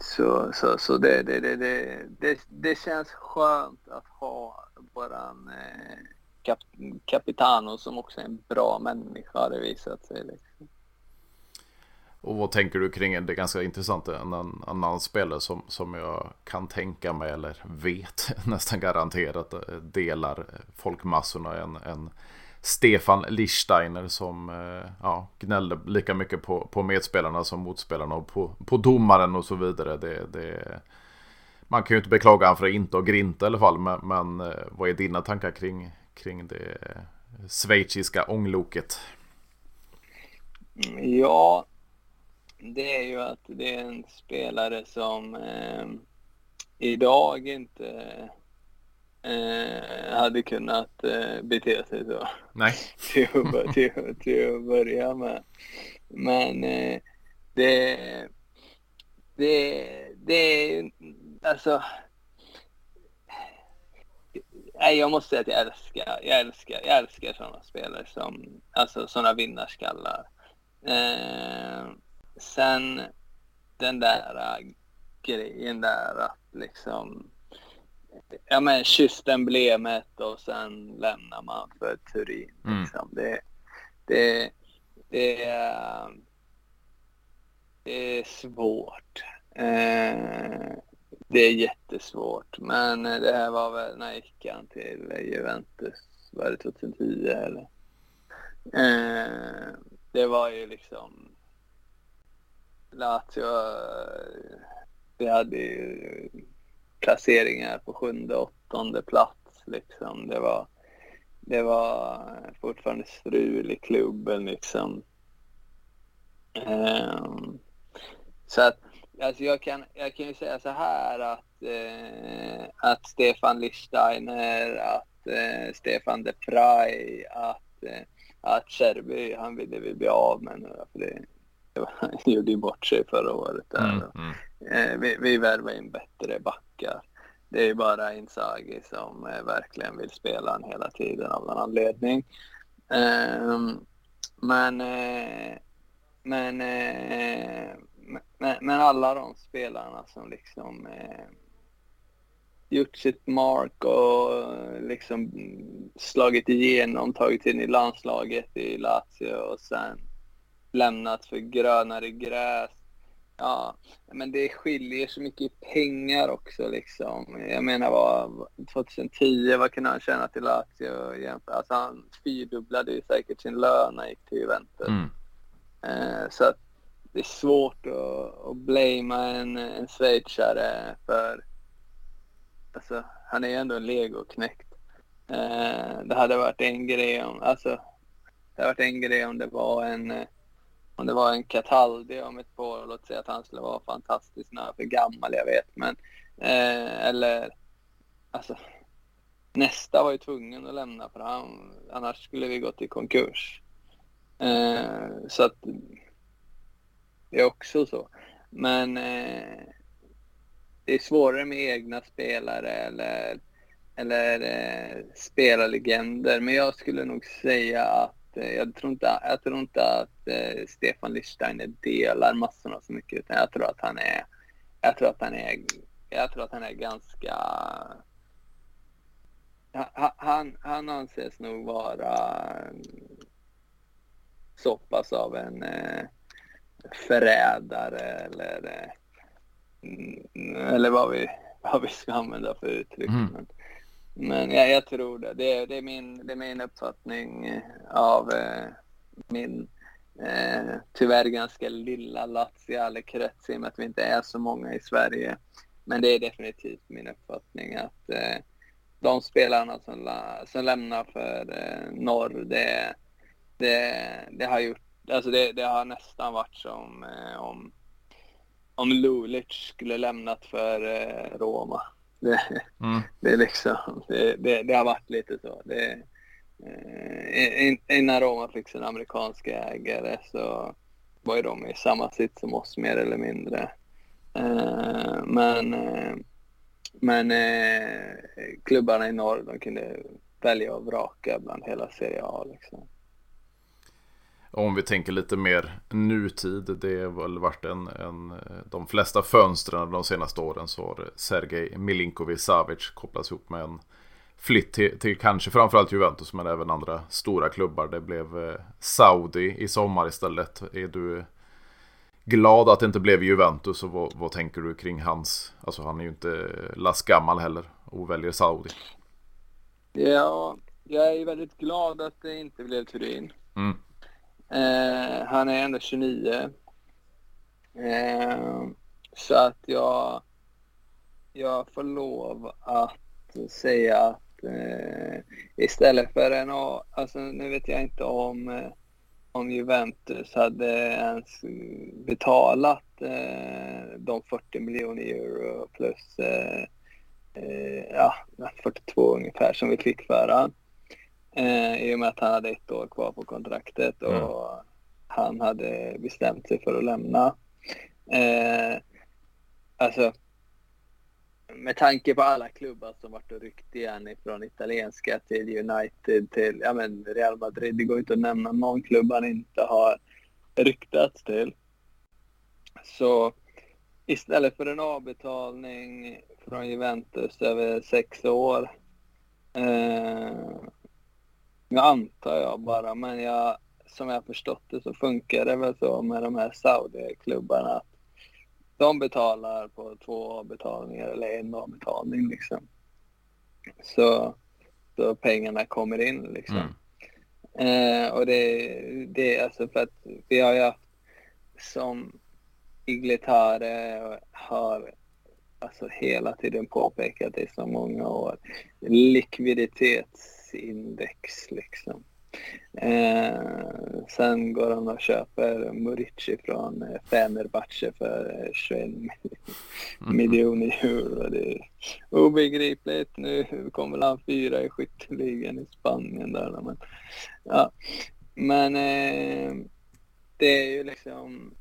Så, så, så det, det, det, det, det, det känns skönt att ha våran eh, kap, Capitano som också är en bra människa har det visat sig. Liksom. Och vad tänker du kring det? ganska intressanta En, en annan spelare som, som jag kan tänka mig eller vet nästan garanterat eh, delar folkmassorna. En, en Stefan Lichsteiner som eh, ja, gnällde lika mycket på, på medspelarna som motspelarna och på, på domaren och så vidare. Det, det, man kan ju inte beklaga honom för att inte ha grinta i alla fall. Men, men eh, vad är dina tankar kring, kring det schweiziska ångloket? Ja, det är ju att det är en spelare som eh, idag inte eh, hade kunnat eh, bete sig så. Nej. till, att, till, till att börja med. Men eh, det, det, det är alltså. Nej, jag måste säga att jag älskar, jag älskar, jag älskar sådana spelare som, alltså sådana vinnarskallar. Eh, sen den där uh, grejen där att liksom ja men kysst emblemet och sen lämnar man för Turin. Mm. Liksom. Det, det, det, är, det är svårt. Eh, det är jättesvårt. Men det här var väl, när gick han till Juventus? Var det 2010 eller? Eh, det var ju liksom Lazio, eh, vi hade ju placeringar på sjunde, åttonde plats liksom. Det var, det var fortfarande strul i klubben liksom. Um, så att, alltså jag kan, jag kan ju säga så här att, eh, att Stefan Lichsteiner, att eh, Stefan de Prey, att, eh, att Cherby, han ville vi bli av med nu. För det, han gjorde ju bort sig förra året. Där. Mm, mm. Eh, vi, vi värvar in bättre backar. Det är bara Inzaghi som eh, verkligen vill spela han hela tiden av någon anledning. Ehm, eh, men, men, men, men, alla de spelarna som liksom eh, gjort sitt mark och liksom slagit igenom, tagit in i landslaget i Lazio och sen lämnat för grönare gräs. Ja, men det skiljer så mycket i pengar också liksom. Jag menar vad 2010, vad kunde han tjäna till Lazio Alltså han fyrdubblade ju säkert sin lön när han gick till Juventus. Mm. Eh, så att det är svårt att, att blamea en, en schweizare för alltså, han är ju ändå en legoknäckt. Eh, det hade varit en grej om, alltså, det hade varit en grej om det var en om det var en Cataldi om ett år, låt säga att han skulle vara fantastisk när han är för gammal, jag vet. Men, eh, eller, alltså, nästa var ju tvungen att lämna för han, annars skulle vi gått i konkurs. Eh, så att det är också så. Men eh, det är svårare med egna spelare eller, eller eh, spelarlegender. Men jag skulle nog säga att jag tror inte, jag tror inte att eh, Stefan Lichsteiner delar massorna så mycket utan jag tror att han är, jag tror att han är, jag tror att han är ganska han, han anses nog vara så pass av en eh, förrädare eller, eh, eller vad, vi, vad vi ska använda för uttryck. Mm. Men, ja, jag tror det. Det är, det är, min, det är min uppfattning eh, av eh, min eh, tyvärr ganska lilla Laziale-krets i och med att vi inte är så många i Sverige. Men det är definitivt min uppfattning att eh, de spelarna som, som lämnar för eh, norr, det, det, det har gjort, alltså det, det har nästan varit som eh, om, om Lulic skulle lämnat för eh, Roma. Det, mm. det, är liksom, det, det, det, har varit lite så. Det, eh, innan Roma fick sin amerikanska ägare så var ju de i samma sitt som oss mer eller mindre. Eh, men eh, men eh, klubbarna i norr de kunde välja och vraka bland hela Serie A. Liksom. Om vi tänker lite mer nutid, det har väl varit en, en de flesta fönstren de senaste åren så har Sergej Milinkovic Savic kopplats ihop med en flytt till, till kanske framförallt Juventus men även andra stora klubbar. Det blev eh, Saudi i sommar istället. Är du glad att det inte blev Juventus och vad, vad tänker du kring hans, alltså han är ju inte last gammal heller och väljer Saudi. Ja, jag är väldigt glad att det inte blev Turin. Mm. Eh, han är ändå 29. Eh, så att jag, jag får lov att säga att eh, istället för en A, alltså nu vet jag inte om, eh, om Juventus hade ens betalat eh, de 40 miljoner euro plus eh, eh, ja, 42 ungefär som vi fick för honom. Eh, I och med att han hade ett år kvar på kontraktet och mm. han hade bestämt sig för att lämna. Eh, alltså, med tanke på alla klubbar som varit och ryckt igen från italienska till United till ja, men Real Madrid. Det går inte att nämna någon klubb han inte har ryktats till. Så istället för en avbetalning från Juventus över sex år. Eh, jag antar jag bara, men jag, som jag förstått det så funkar det väl så med de här Saudi-klubbarna att de betalar på två avbetalningar eller en avbetalning liksom. Så, så pengarna kommer in liksom. Mm. Eh, och det, det är alltså för att vi har ju haft som Iglitare har alltså hela tiden påpekat i så många år. Likviditetsindex liksom. Eh, sen går han och köper Murici från eh, Fenerbahce för 21 eh, mm. miljoner euro. Det är obegripligt. Nu kommer han fyra i skytteligan i Spanien där. Men, ja. men eh, det är ju liksom...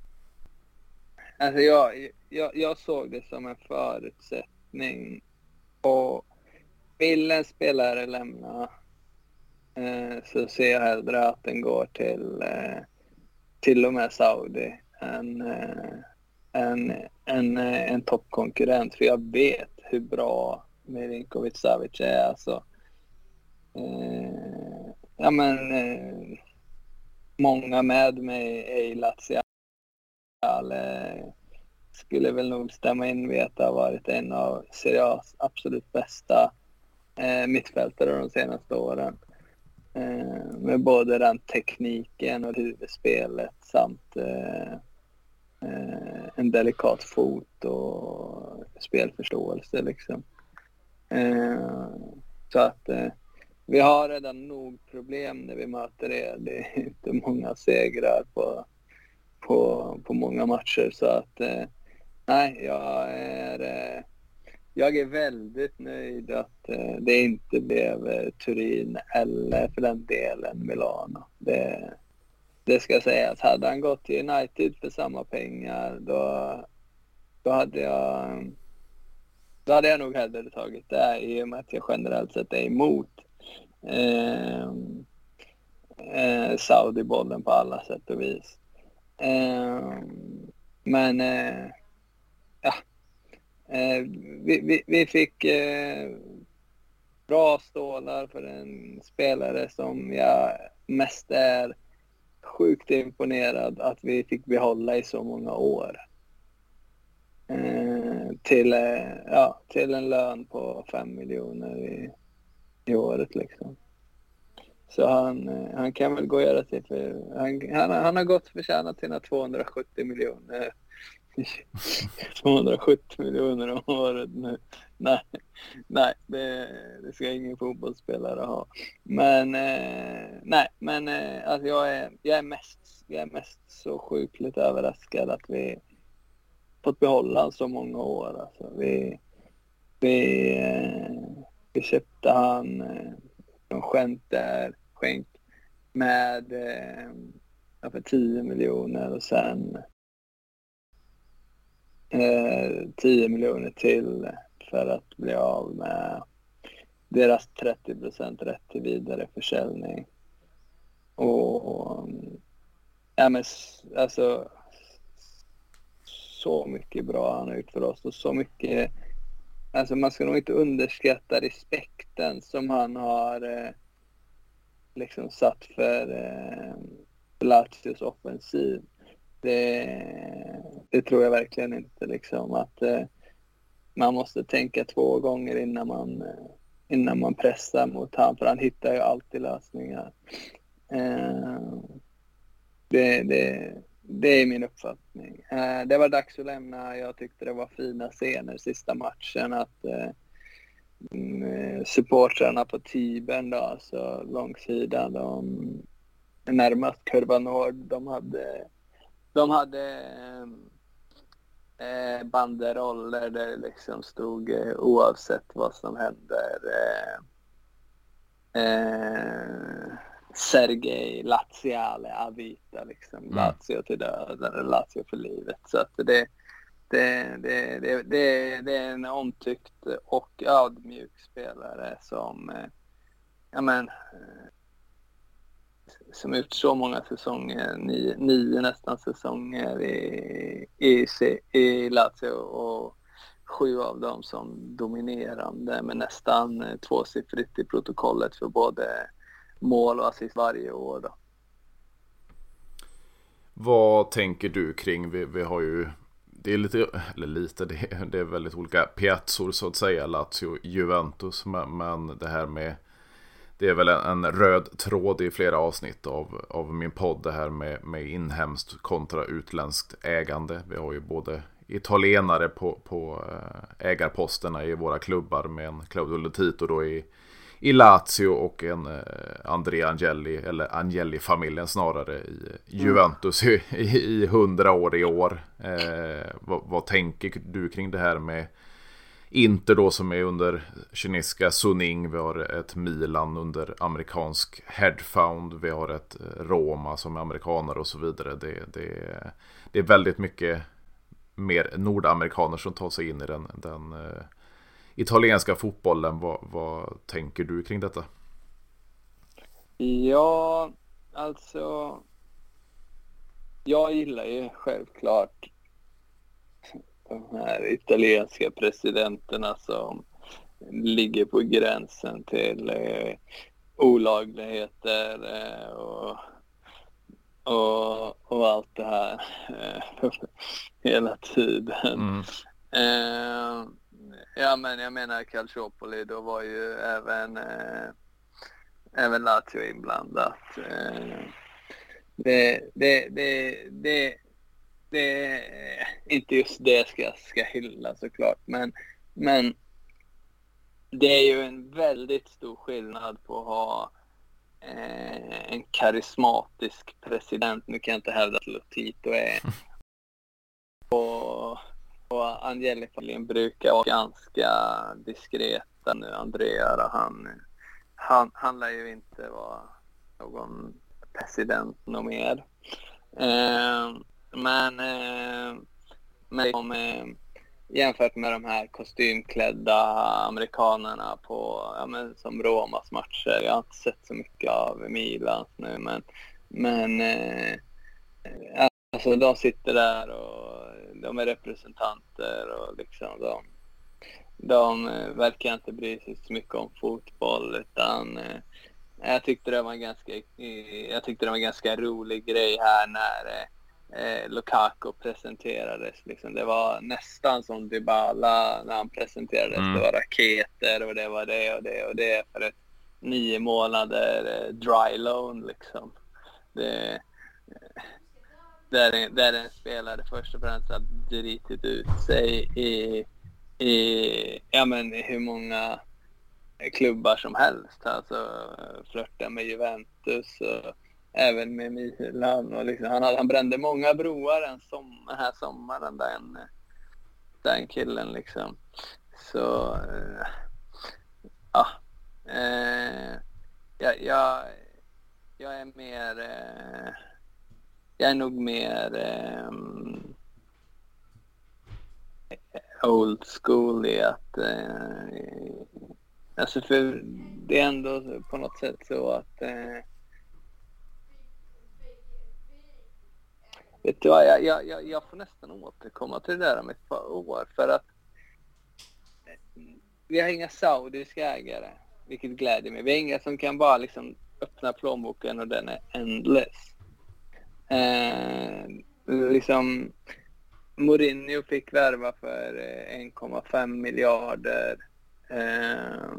Alltså jag, jag, jag såg det som en förutsättning. Och vill en spelare lämna eh, så ser jag hellre att den går till eh, till och med Saudi än, eh, än, än eh, en toppkonkurrent. För jag vet hur bra Milinkovic Savic är. Alltså, eh, ja men eh, många med mig i Laziale skulle väl nog stämma in vid att det har varit en av Serie A's absolut bästa eh, mittfältare de senaste åren. Eh, med både den tekniken och huvudspelet samt eh, eh, en delikat fot och spelförståelse liksom. Eh, så att eh, vi har redan nog problem när vi möter er. Det är inte många segrar på, på, på många matcher så att eh, nej, jag är eh, jag är väldigt nöjd att eh, det inte blev eh, Turin eller för den delen Milano. Det, det ska sägas. Hade han gått till United för samma pengar då, då hade jag då hade jag nog hellre tagit det i och med att jag generellt sett är emot eh, eh, Saudi-bollen på alla sätt och vis. Eh, men eh, ja, Eh, vi, vi, vi, fick eh, bra stålar för en spelare som jag mest är sjukt imponerad att vi fick behålla i så många år. Eh, till, eh, ja, till en lön på 5 miljoner i, i året liksom. Så han, eh, han kan väl gå och göra sig för... Han, han, han har gått förtjänat sina 270 miljoner 270 miljoner om året nu. Nej, nej det, det ska ingen fotbollsspelare ha. Men eh, nej, men eh, alltså jag, är, jag, är mest, jag är mest så sjukligt överraskad att vi fått behålla så många år. Alltså, vi, vi, eh, vi köpte han eh, Skänk där, Skänk med eh, för 10 miljoner och sen eh, 10 miljoner till för att bli av med deras 30 procent rätt till vidareförsäljning. Och ja, men, alltså så mycket bra han har gjort för oss och så mycket Alltså man ska nog inte underskatta respekten som han har eh, liksom satt för eh, Lazios offensiv det, det tror jag verkligen inte liksom att eh, man måste tänka två gånger innan man, eh, innan man pressar mot honom, för han hittar ju alltid lösningar. Eh, det, det, det är min uppfattning. Eh, det var dags att lämna. Jag tyckte det var fina scener sista matchen. Att eh, mm, eh supportrarna på Tibern, då, alltså långsidan, de närmast kurva Nord, de hade, de hade eh, banderoller där det liksom stod eh, oavsett vad som händer eh, eh, Sergej Laziale Avita liksom. Mm. Lazio till döden Lazio för livet. Så att det, det, det, det, det, det är en omtyckt och ödmjuk spelare som eh, ja men, eh, som ut så många säsonger, nio, nio nästan säsonger i, i, i Lazio och sju av dem som dominerande med nästan tvåsiffrigt i protokollet för både mål och assist varje år. Då. Vad tänker du kring, vi, vi har ju det är lite, eller lite, det är, det är väldigt olika piazzor så att säga, Lazio, Juventus, men, men det här med det är väl en, en, röd tråd i flera avsnitt av, av min podd det här med, med inhemskt kontra utländskt ägande. Vi har ju både italienare på, på eh, ägarposterna i våra klubbar med en Claudio Lutito då i, i Lazio och en eh, Andrea Angeli, eller Angeli-familjen snarare, i. Juventus i, i, hundra år i år. Eh, vad, vad, tänker du kring det här med Inter då som är under kinesiska Suning. Vi har ett Milan under amerikansk Headfound. Vi har ett Roma som är amerikanare och så vidare. Det, det, det är väldigt mycket mer nordamerikaner som tar sig in i den, den uh, italienska fotbollen. Vad, vad tänker du kring detta? Ja, alltså. Jag gillar ju självklart de här italienska presidenterna som ligger på gränsen till eh, olagligheter eh, och, och, och, allt det här eh, hela tiden. Mm. Eh, ja men jag menar Calciopoli, då var ju även, eh, även Lazio inblandat. Eh, det, det, det, det det är inte just det ska, ska hylla såklart, men, men det är ju en väldigt stor skillnad på att ha eh, en karismatisk president. Nu kan jag inte hävda att Lotito är och, och Angeli brukar vara ganska diskreta nu. Andrea, han, han, han lär ju inte vara någon president något mer. Eh, men, eh, men liksom, eh, jämfört med de här kostymklädda amerikanerna på, ja, men, som Romas matcher. Jag har inte sett så mycket av Milans nu men, men eh, alltså de sitter där och de är representanter och liksom de, de eh, verkar inte bry sig så mycket om fotboll utan eh, jag tyckte det var en ganska, eh, jag tyckte det var en ganska rolig grej här när eh, eh, eh, Lukaku presenterades. Liksom. Det var nästan som Dybala när han presenterades. Mm. Det var raketer och det var det och det och det för ett nio månader eh, dry loan liksom. Det, eh, där, där en spelare först och främst har dritit ut sig i, i, ja, men, i hur många klubbar som helst. Alltså flörta med Juventus och även med Milan. Och liksom, han, han brände många broar den, som, den här sommaren, den, den killen. Liksom. Så, eh, ja. Eh, jag, jag, jag är mer... Eh, jag är nog mer eh, old school i att... Eh, alltså för det är ändå på något sätt så att eh, Vet du vad, jag, jag, jag får nästan återkomma till det där om ett par år för att vi har inga saudiska ägare, vilket gläder mig. Vi har inga som kan bara liksom öppna plånboken och den är endless. Eh, liksom Mourinho fick värva för eh, 1,5 miljarder. Eh,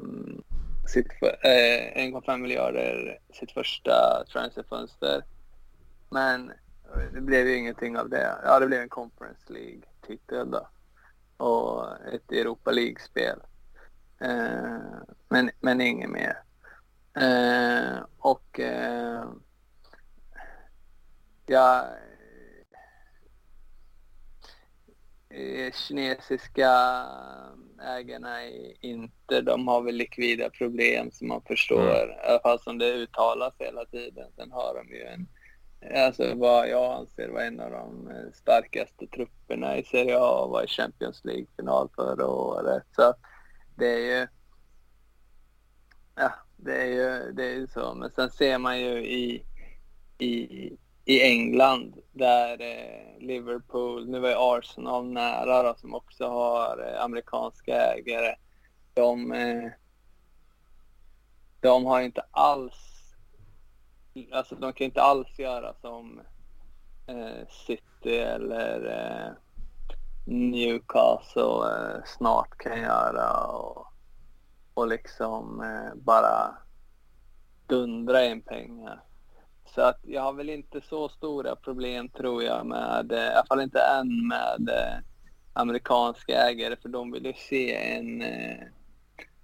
sitt eh, 1,5 miljarder sitt första transferfönster. Men det blev ju ingenting av det. Ja, det blev en Conference League-titel då. Och ett Europa League-spel. Eh, men, men inget mer. Eh, och eh, ja, eh, kinesiska ägarna i Inter, de har väl likvida problem som man förstår, mm. i alla fall som det uttalas hela tiden. Sen har de ju en, alltså vad jag anser var en av de eh, starkaste trupperna i Serie A och var i Champions League-final förra året. Så det är ju, ja, det är ju, det är ju så. Men sen ser man ju i, i, i England där eh, Liverpool, nu var ju Arsenal nära då, som också har eh, amerikanska ägare. De, eh, de har inte alls, alltså de kan inte alls göra som eh, City eller eh, Newcastle eh, snart kan göra. Och, och liksom eh, bara dundra in pengar. Så att jag har väl inte så stora problem tror jag med, eh, i alla fall inte än med eh, amerikanska ägare för de vill ju se en eh,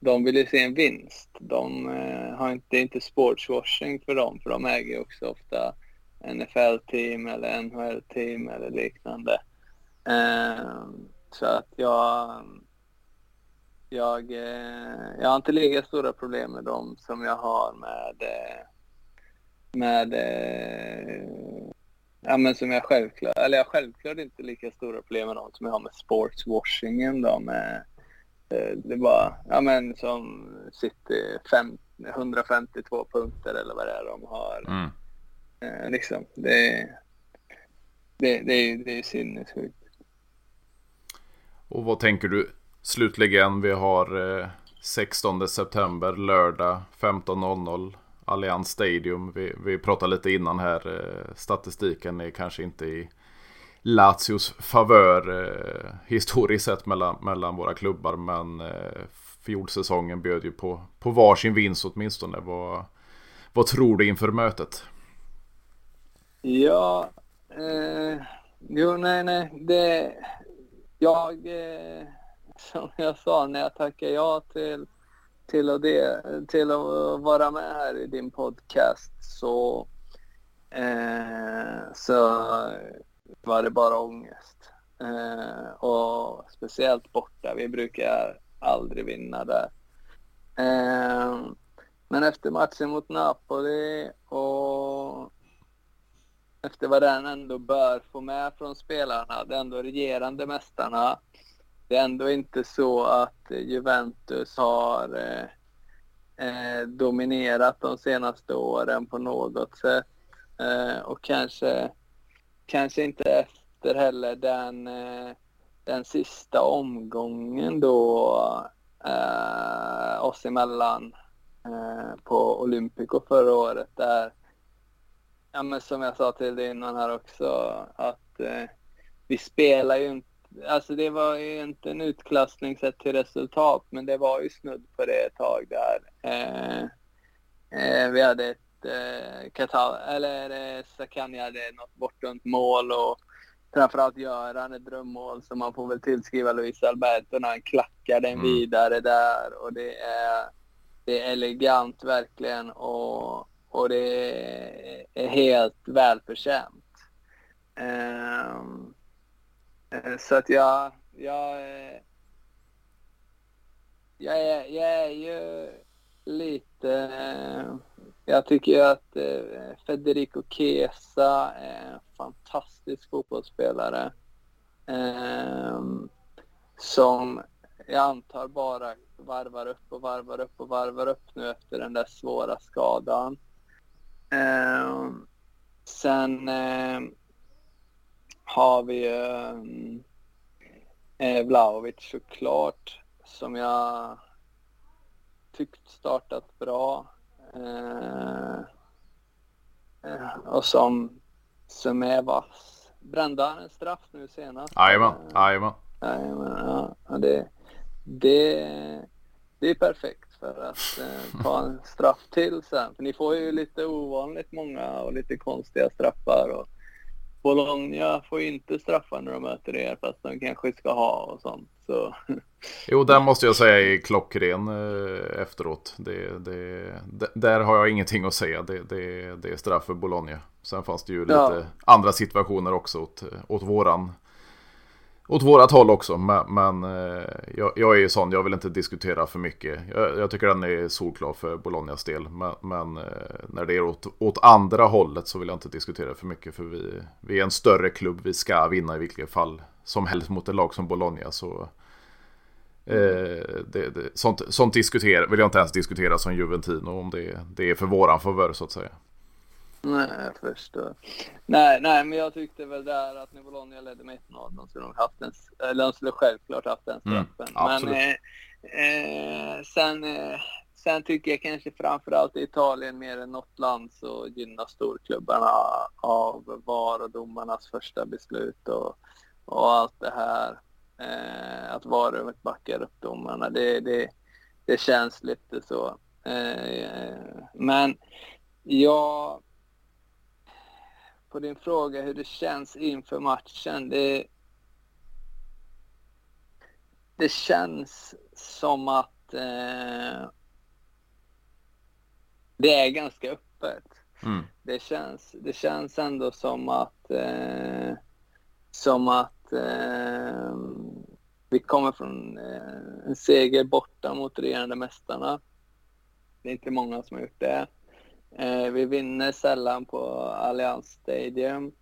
de vill ju se en vinst. De eh, har inte, inte sportswashing för dem för de äger ju också ofta NFL-team eller NHL-team eller liknande. Eh, så att jag jag, eh, jag har inte lika stora problem med dem som jag har med, eh, med eh, ja men som jag självklart, eller jag självklart inte lika stora problem med dem som jag har med sportswashingen då med det var, ja men som City 152 punkter eller vad det är de har. Mm. Eh, liksom, det, det, det, är, det är sinnessjukt. Och vad tänker du Slutligen, vi har eh, 16 september, lördag 15.00. Allianz Stadium. Vi, vi pratade lite innan här. Eh, statistiken är kanske inte i Lazios favör eh, historiskt sett mellan, mellan våra klubbar. Men eh, fjolsäsongen bjöd ju på, på varsin vinst åtminstone. Vad, vad tror du inför mötet? Ja, eh, jo nej nej. Det, jag... Eh som jag sa när jag tackade ja till, till, och det, till att vara med här i din podcast så, eh, så var det bara ångest. Eh, och speciellt borta. Vi brukar aldrig vinna där. Eh, men efter matchen mot Napoli och efter vad den ändå bör få med från spelarna, de ändå regerande mästarna, det är ändå inte så att Juventus har eh, eh dominerat de senaste åren på något sätt. Eh, och kanske, kanske inte efter heller den, eh, den sista omgången då eh, oss emellan eh, på Olympico förra året där, ja men som jag sa till dig innan här också, att eh, vi spelar ju inte alltså det var ju inte en utklassning sett till resultat, men det var ju snudd på det ett tag där. Eh, eh, vi hade ett eh, Katal, eller Sakani hade något bortdömt mål och framförallt Göran ett drömmål som man får väl tillskriva Luis Alberto när han klackar den mm. vidare där och det är, det är elegant verkligen och, och det är helt välförtjänt. Um, så att jag, jag, jag, är, jag är ju lite... Jag tycker att eh, Federico Chiesa är en fantastisk fotbollsspelare. Ehm, som jag antar bara varvar upp och varvar upp och varvar upp nu efter den där svåra skadan. Ehm, sen ehm, har vi ju eh, Vlahovic såklart som jag tyckt startat bra. Eh, eh, och som, som är vass. Brände han en straff nu senast? Jajamän, jajamän. Ja, det, det, det är perfekt för att eh, ta en straff till sen. För ni får ju lite ovanligt många och lite konstiga straffar. Och Bologna får ju inte straffar när de möter er fast de kanske ska ha och sånt. Så. Jo, där måste jag säga är klockren eh, efteråt. Det, det, där har jag ingenting att säga. Det, det, det är straff för Bologna. Sen fanns det ju lite ja. andra situationer också åt, åt våran åt vårat håll också. Men, men eh, jag, jag, är ju sån, jag vill inte diskutera för mycket. Jag, jag tycker den är solklar för Bolognas del. Men, men eh, när det är åt, åt, andra hållet så vill jag inte diskutera för mycket. För vi, vi är en större klubb, vi ska vinna i vilket fall som helst mot ett lag som Bologna. Så Eh, det, det, sånt, sånt diskutera, vill jag inte ens diskutera som Juventino om det, det är för våran favör så att säga. Nej, jag förstår. Nej, nej, men jag tyckte väl där att när Bologna ledde med 1-0, de skulle haft en, eller de skulle självklart haft den mm, straffen. Mm, men eh, eh, sen, eh, sen tycker jag kanske framförallt i Italien mer än något land så gynnar storklubbarna av VAR och domarnas första beslut och, och allt det här. Eh, att VAR-rummet backar upp domarna. Det, det, det känns lite så. Eh, men jag på din fråga hur det känns inför matchen. Det, det känns som att eh, det är ganska öppet. Mm. Det, känns, det känns ändå som att, eh, som att eh, vi kommer från eh, en seger borta mot regerande mästarna. Det är inte många som har gjort det. Eh, vi vinner sällan på Allianz Stadium.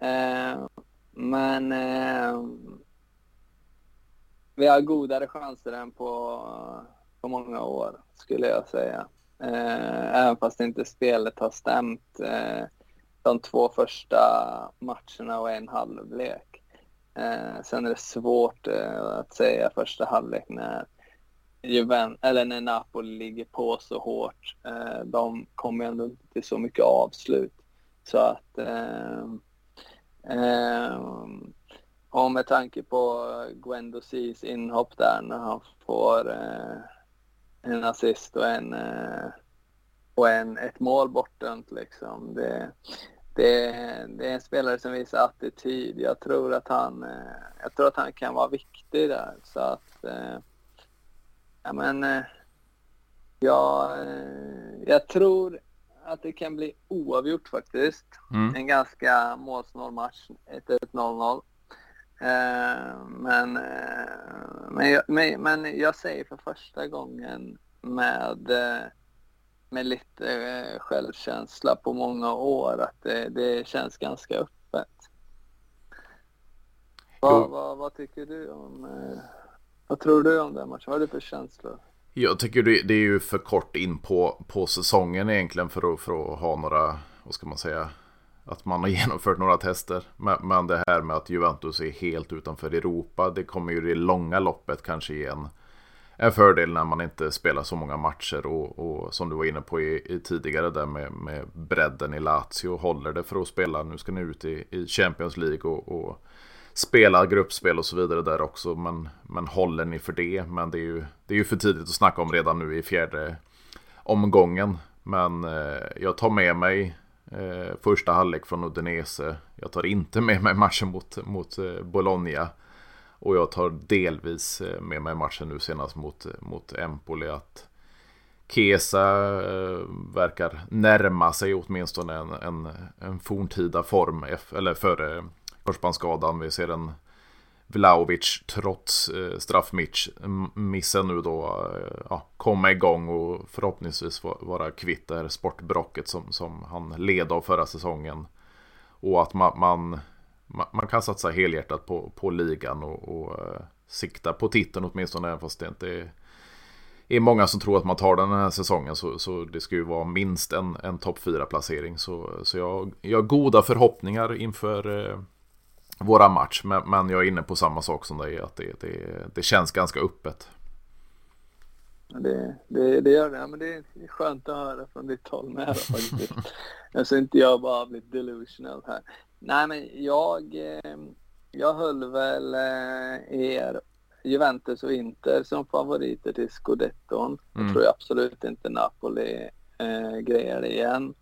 Eh, men eh, vi har godare chanser än på, på många år, skulle jag säga. Eh, även fast inte spelet har stämt eh, de två första matcherna och en halvlek. Eh, sen är det svårt eh, att säga första halvlek när Juven, eller när Napoli ligger på så hårt. Eh, de kommer ändå inte till så mycket avslut. Så att... Eh, eh, och med tanke på Gwendo Cis inhopp där när han får eh, en assist och en eh, och en, ett mål bortdömt liksom. Det, det, det är en spelare som visar attityd. Jag tror att han, eh, jag tror att han kan vara viktig där. Så att Ja, men eh, ja, eh, jag tror att det kan bli oavgjort faktiskt. Mm. En ganska målsnål match, 1-1-0-0. Eh, men, men, jag, men, men jag säger för första gången med, med lite självkänsla på många år att det, det känns ganska öppet. Vad, vad, vad, tycker du om vad tror du om den matchen? Vad har du för känslor? Jag tycker det, är ju för kort in på, på säsongen egentligen för att, för att ha några, vad ska man säga, att man har genomfört några tester. Men, men det här med att Juventus är helt utanför Europa, det kommer ju i det långa loppet kanske ge en, en fördel när man inte spelar så många matcher och, och som du var inne på i, i tidigare där med, med bredden i Lazio. Håller det för att spela, nu ska ni ut i, i Champions League och, och spela gruppspel och så vidare där också. Men, men håller ni för det? Men det är, ju, det är ju för tidigt att snacka om redan nu i fjärde omgången. Men eh, jag tar med mig eh, första halvlek från Udinese. Jag tar inte med mig matchen mot, mot eh, Bologna. Och jag tar delvis eh, med mig matchen nu senast mot, mot Empoli. Att Kesa eh, verkar närma sig åtminstone en, en, en forntida form. Eller före eh, korsbandsskadan. Vi ser en Vlaovic trots eh, straffmissen nu då ja, komma igång och förhoppningsvis vara kvitt det här sportbrocket som, som han led av förra säsongen. Och att man, man, man kan satsa helhjärtat på, på ligan och, och uh, sikta på titeln åtminstone även fast det inte är, är många som tror att man tar den här säsongen så, så det ska ju vara minst en, en topp 4 placering. Så, så jag, jag har goda förhoppningar inför uh, våra match. Men, men, jag är inne på samma sak som dig, att det, det, det känns ganska öppet. Det, det, det gör det. Ja, men det är skönt att höra från ditt håll med faktiskt. så inte jag bara blivit delusional här. Nej, men jag, eh, jag höll väl eh, er Juventus och Inter som favoriter till scudetton. Mm. Jag tror absolut inte Napoli eh, grejer igen.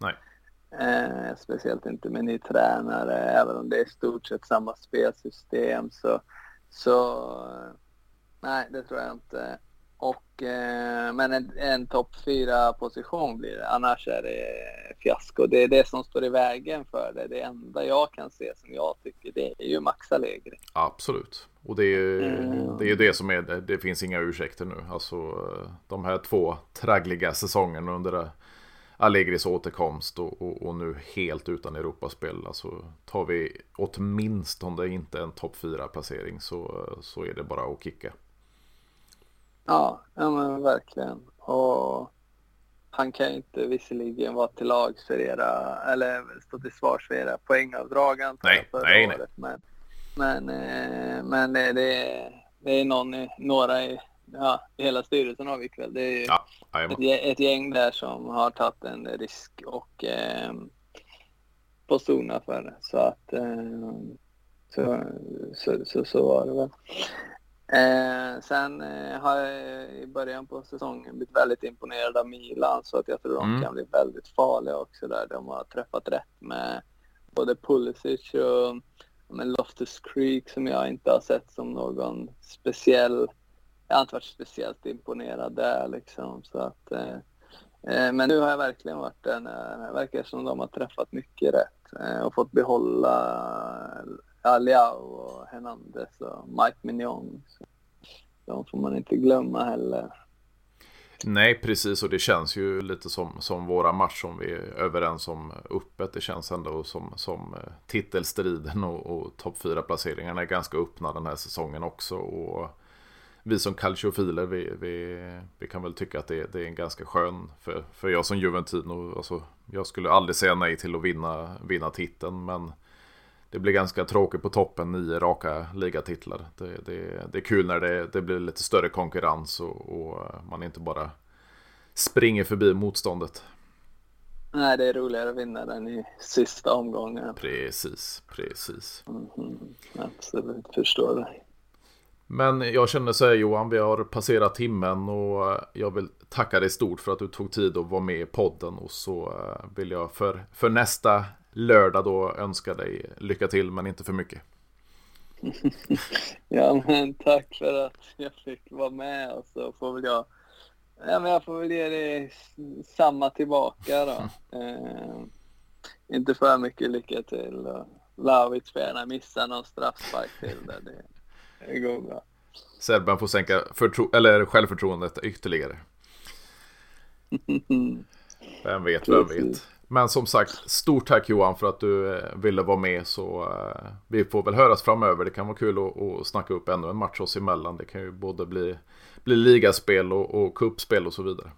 Eh, speciellt inte med ny tränare, även om det är i stort sett samma spelsystem. Så, så eh, nej, det tror jag inte. Och, eh, men en, en topp fyra position blir det, annars är det fiasko. Det är det som står i vägen för det. Det enda jag kan se som jag tycker det är ju Max Allegri. Absolut. Och det är ju Mm. det, är det som är det. Det finns inga ursäkter nu. Alltså de här två traggliga säsongerna under Allegris återkomst och, och, och nu helt utan Europaspel. Alltså tar vi åtminstone inte en topp 4 placering så, så är det bara att kicka. Ja, ja men verkligen. Och han kan ju inte visserligen vara till lags för era, eller stå till svars för era poängavdrag antar jag förra nej, nej. året. Men, men, eh, men det, det, är, det är någon, några i, ja, hela styrelsen har vi ikväll. Det är ju Ja, ett, ett gäng där som har tagit en risk och eh, på stona för det. Så att eh, så, så, så, så var det väl. Eh, sen eh, har jag i början på säsongen blivit väldigt imponerad av Milan så att jag tror Mm. de kan bli väldigt farliga också där. De har träffat rätt med både Pulisic och men Loftus Creek som jag inte har sett som någon speciell jag har inte varit speciellt imponerad där liksom. Så att, eh, eh, men nu har jag verkligen varit när- Det verkar som de har träffat mycket rätt eh, och fått behålla Aliao och Hernandez och Mike Mignon. Så de får man inte glömma heller. Nej, precis. Och det känns ju lite som, som våra match som vi är överens om öppet. Det känns ändå som, som eh, titelstriden och, och topp 4-placeringarna är ganska öppna den här säsongen också. Och vi som calciofiler, vi, vi, vi kan väl tycka att det, det är en ganska skön, för, för jag som Juventino, alltså, jag skulle aldrig säga nej till att vinna, vinna titeln, men det blir ganska tråkigt på toppen, nio raka ligatitlar. Det, det, det är kul när det, det blir lite större konkurrens och, och man inte bara springer förbi motståndet. Nej, det är roligare att vinna den i sista omgången. Precis, precis. Mhm, Absolut, förstår det. Men jag känner så här Johan, vi har passerat timmen och jag vill tacka dig stort för att du tog tid att vara med i podden och så eh, vill jag för, för nästa lördag då önska dig lycka till men inte för mycket. Ja, men tack för att jag fick vara med och så får väl jag, ja men jag får väl ge dig samma tillbaka då. Eh, inte för mycket lycka till Lauritz får gärna missa någon straffspark till där. Det, det går bra. Serben får sänka förtro- eller självförtroendet ytterligare. Vem vet, vem vet. Men som sagt, stort tack Johan för att du eh, ville vara med. Så eh, vi får väl höras framöver. Det kan vara kul att, att snacka upp ännu en match oss emellan. Det kan ju både bli, bli ligaspel och, och cupspel och så vidare.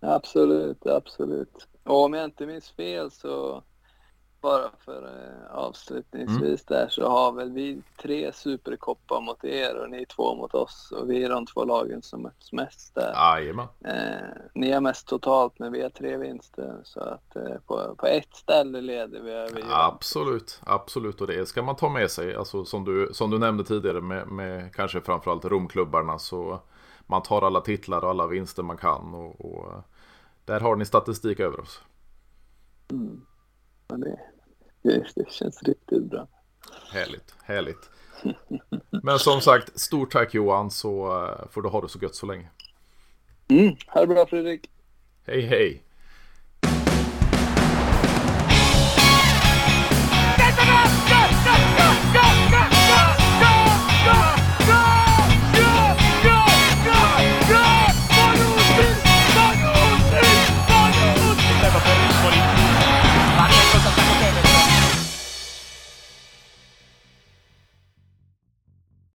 Absolut, absolut. Och om jag inte minns fel så bara för eh, avslutningsvis där så har väl vi tre superkoppar mot er och ni två mot oss och vi är de två lagen som möts mest där. Jajamän. Eh, ni har mest totalt men vi har tre vinster så att eh, på, på ett ställe leder vi över. Absolut, absolut. Och det ska man ta med sig. Alltså som du, som du nämnde tidigare med, med kanske framförallt Romklubbarna. Så man tar alla titlar och alla vinster man kan. Och, och där har ni statistik över oss. Mm. Det, det, det känns riktigt bra. Härligt, härligt. Men som sagt, stort tack Johan så eh, får du ha det så gött så länge. Mm. Ha det bra Fredrik. Hej hej!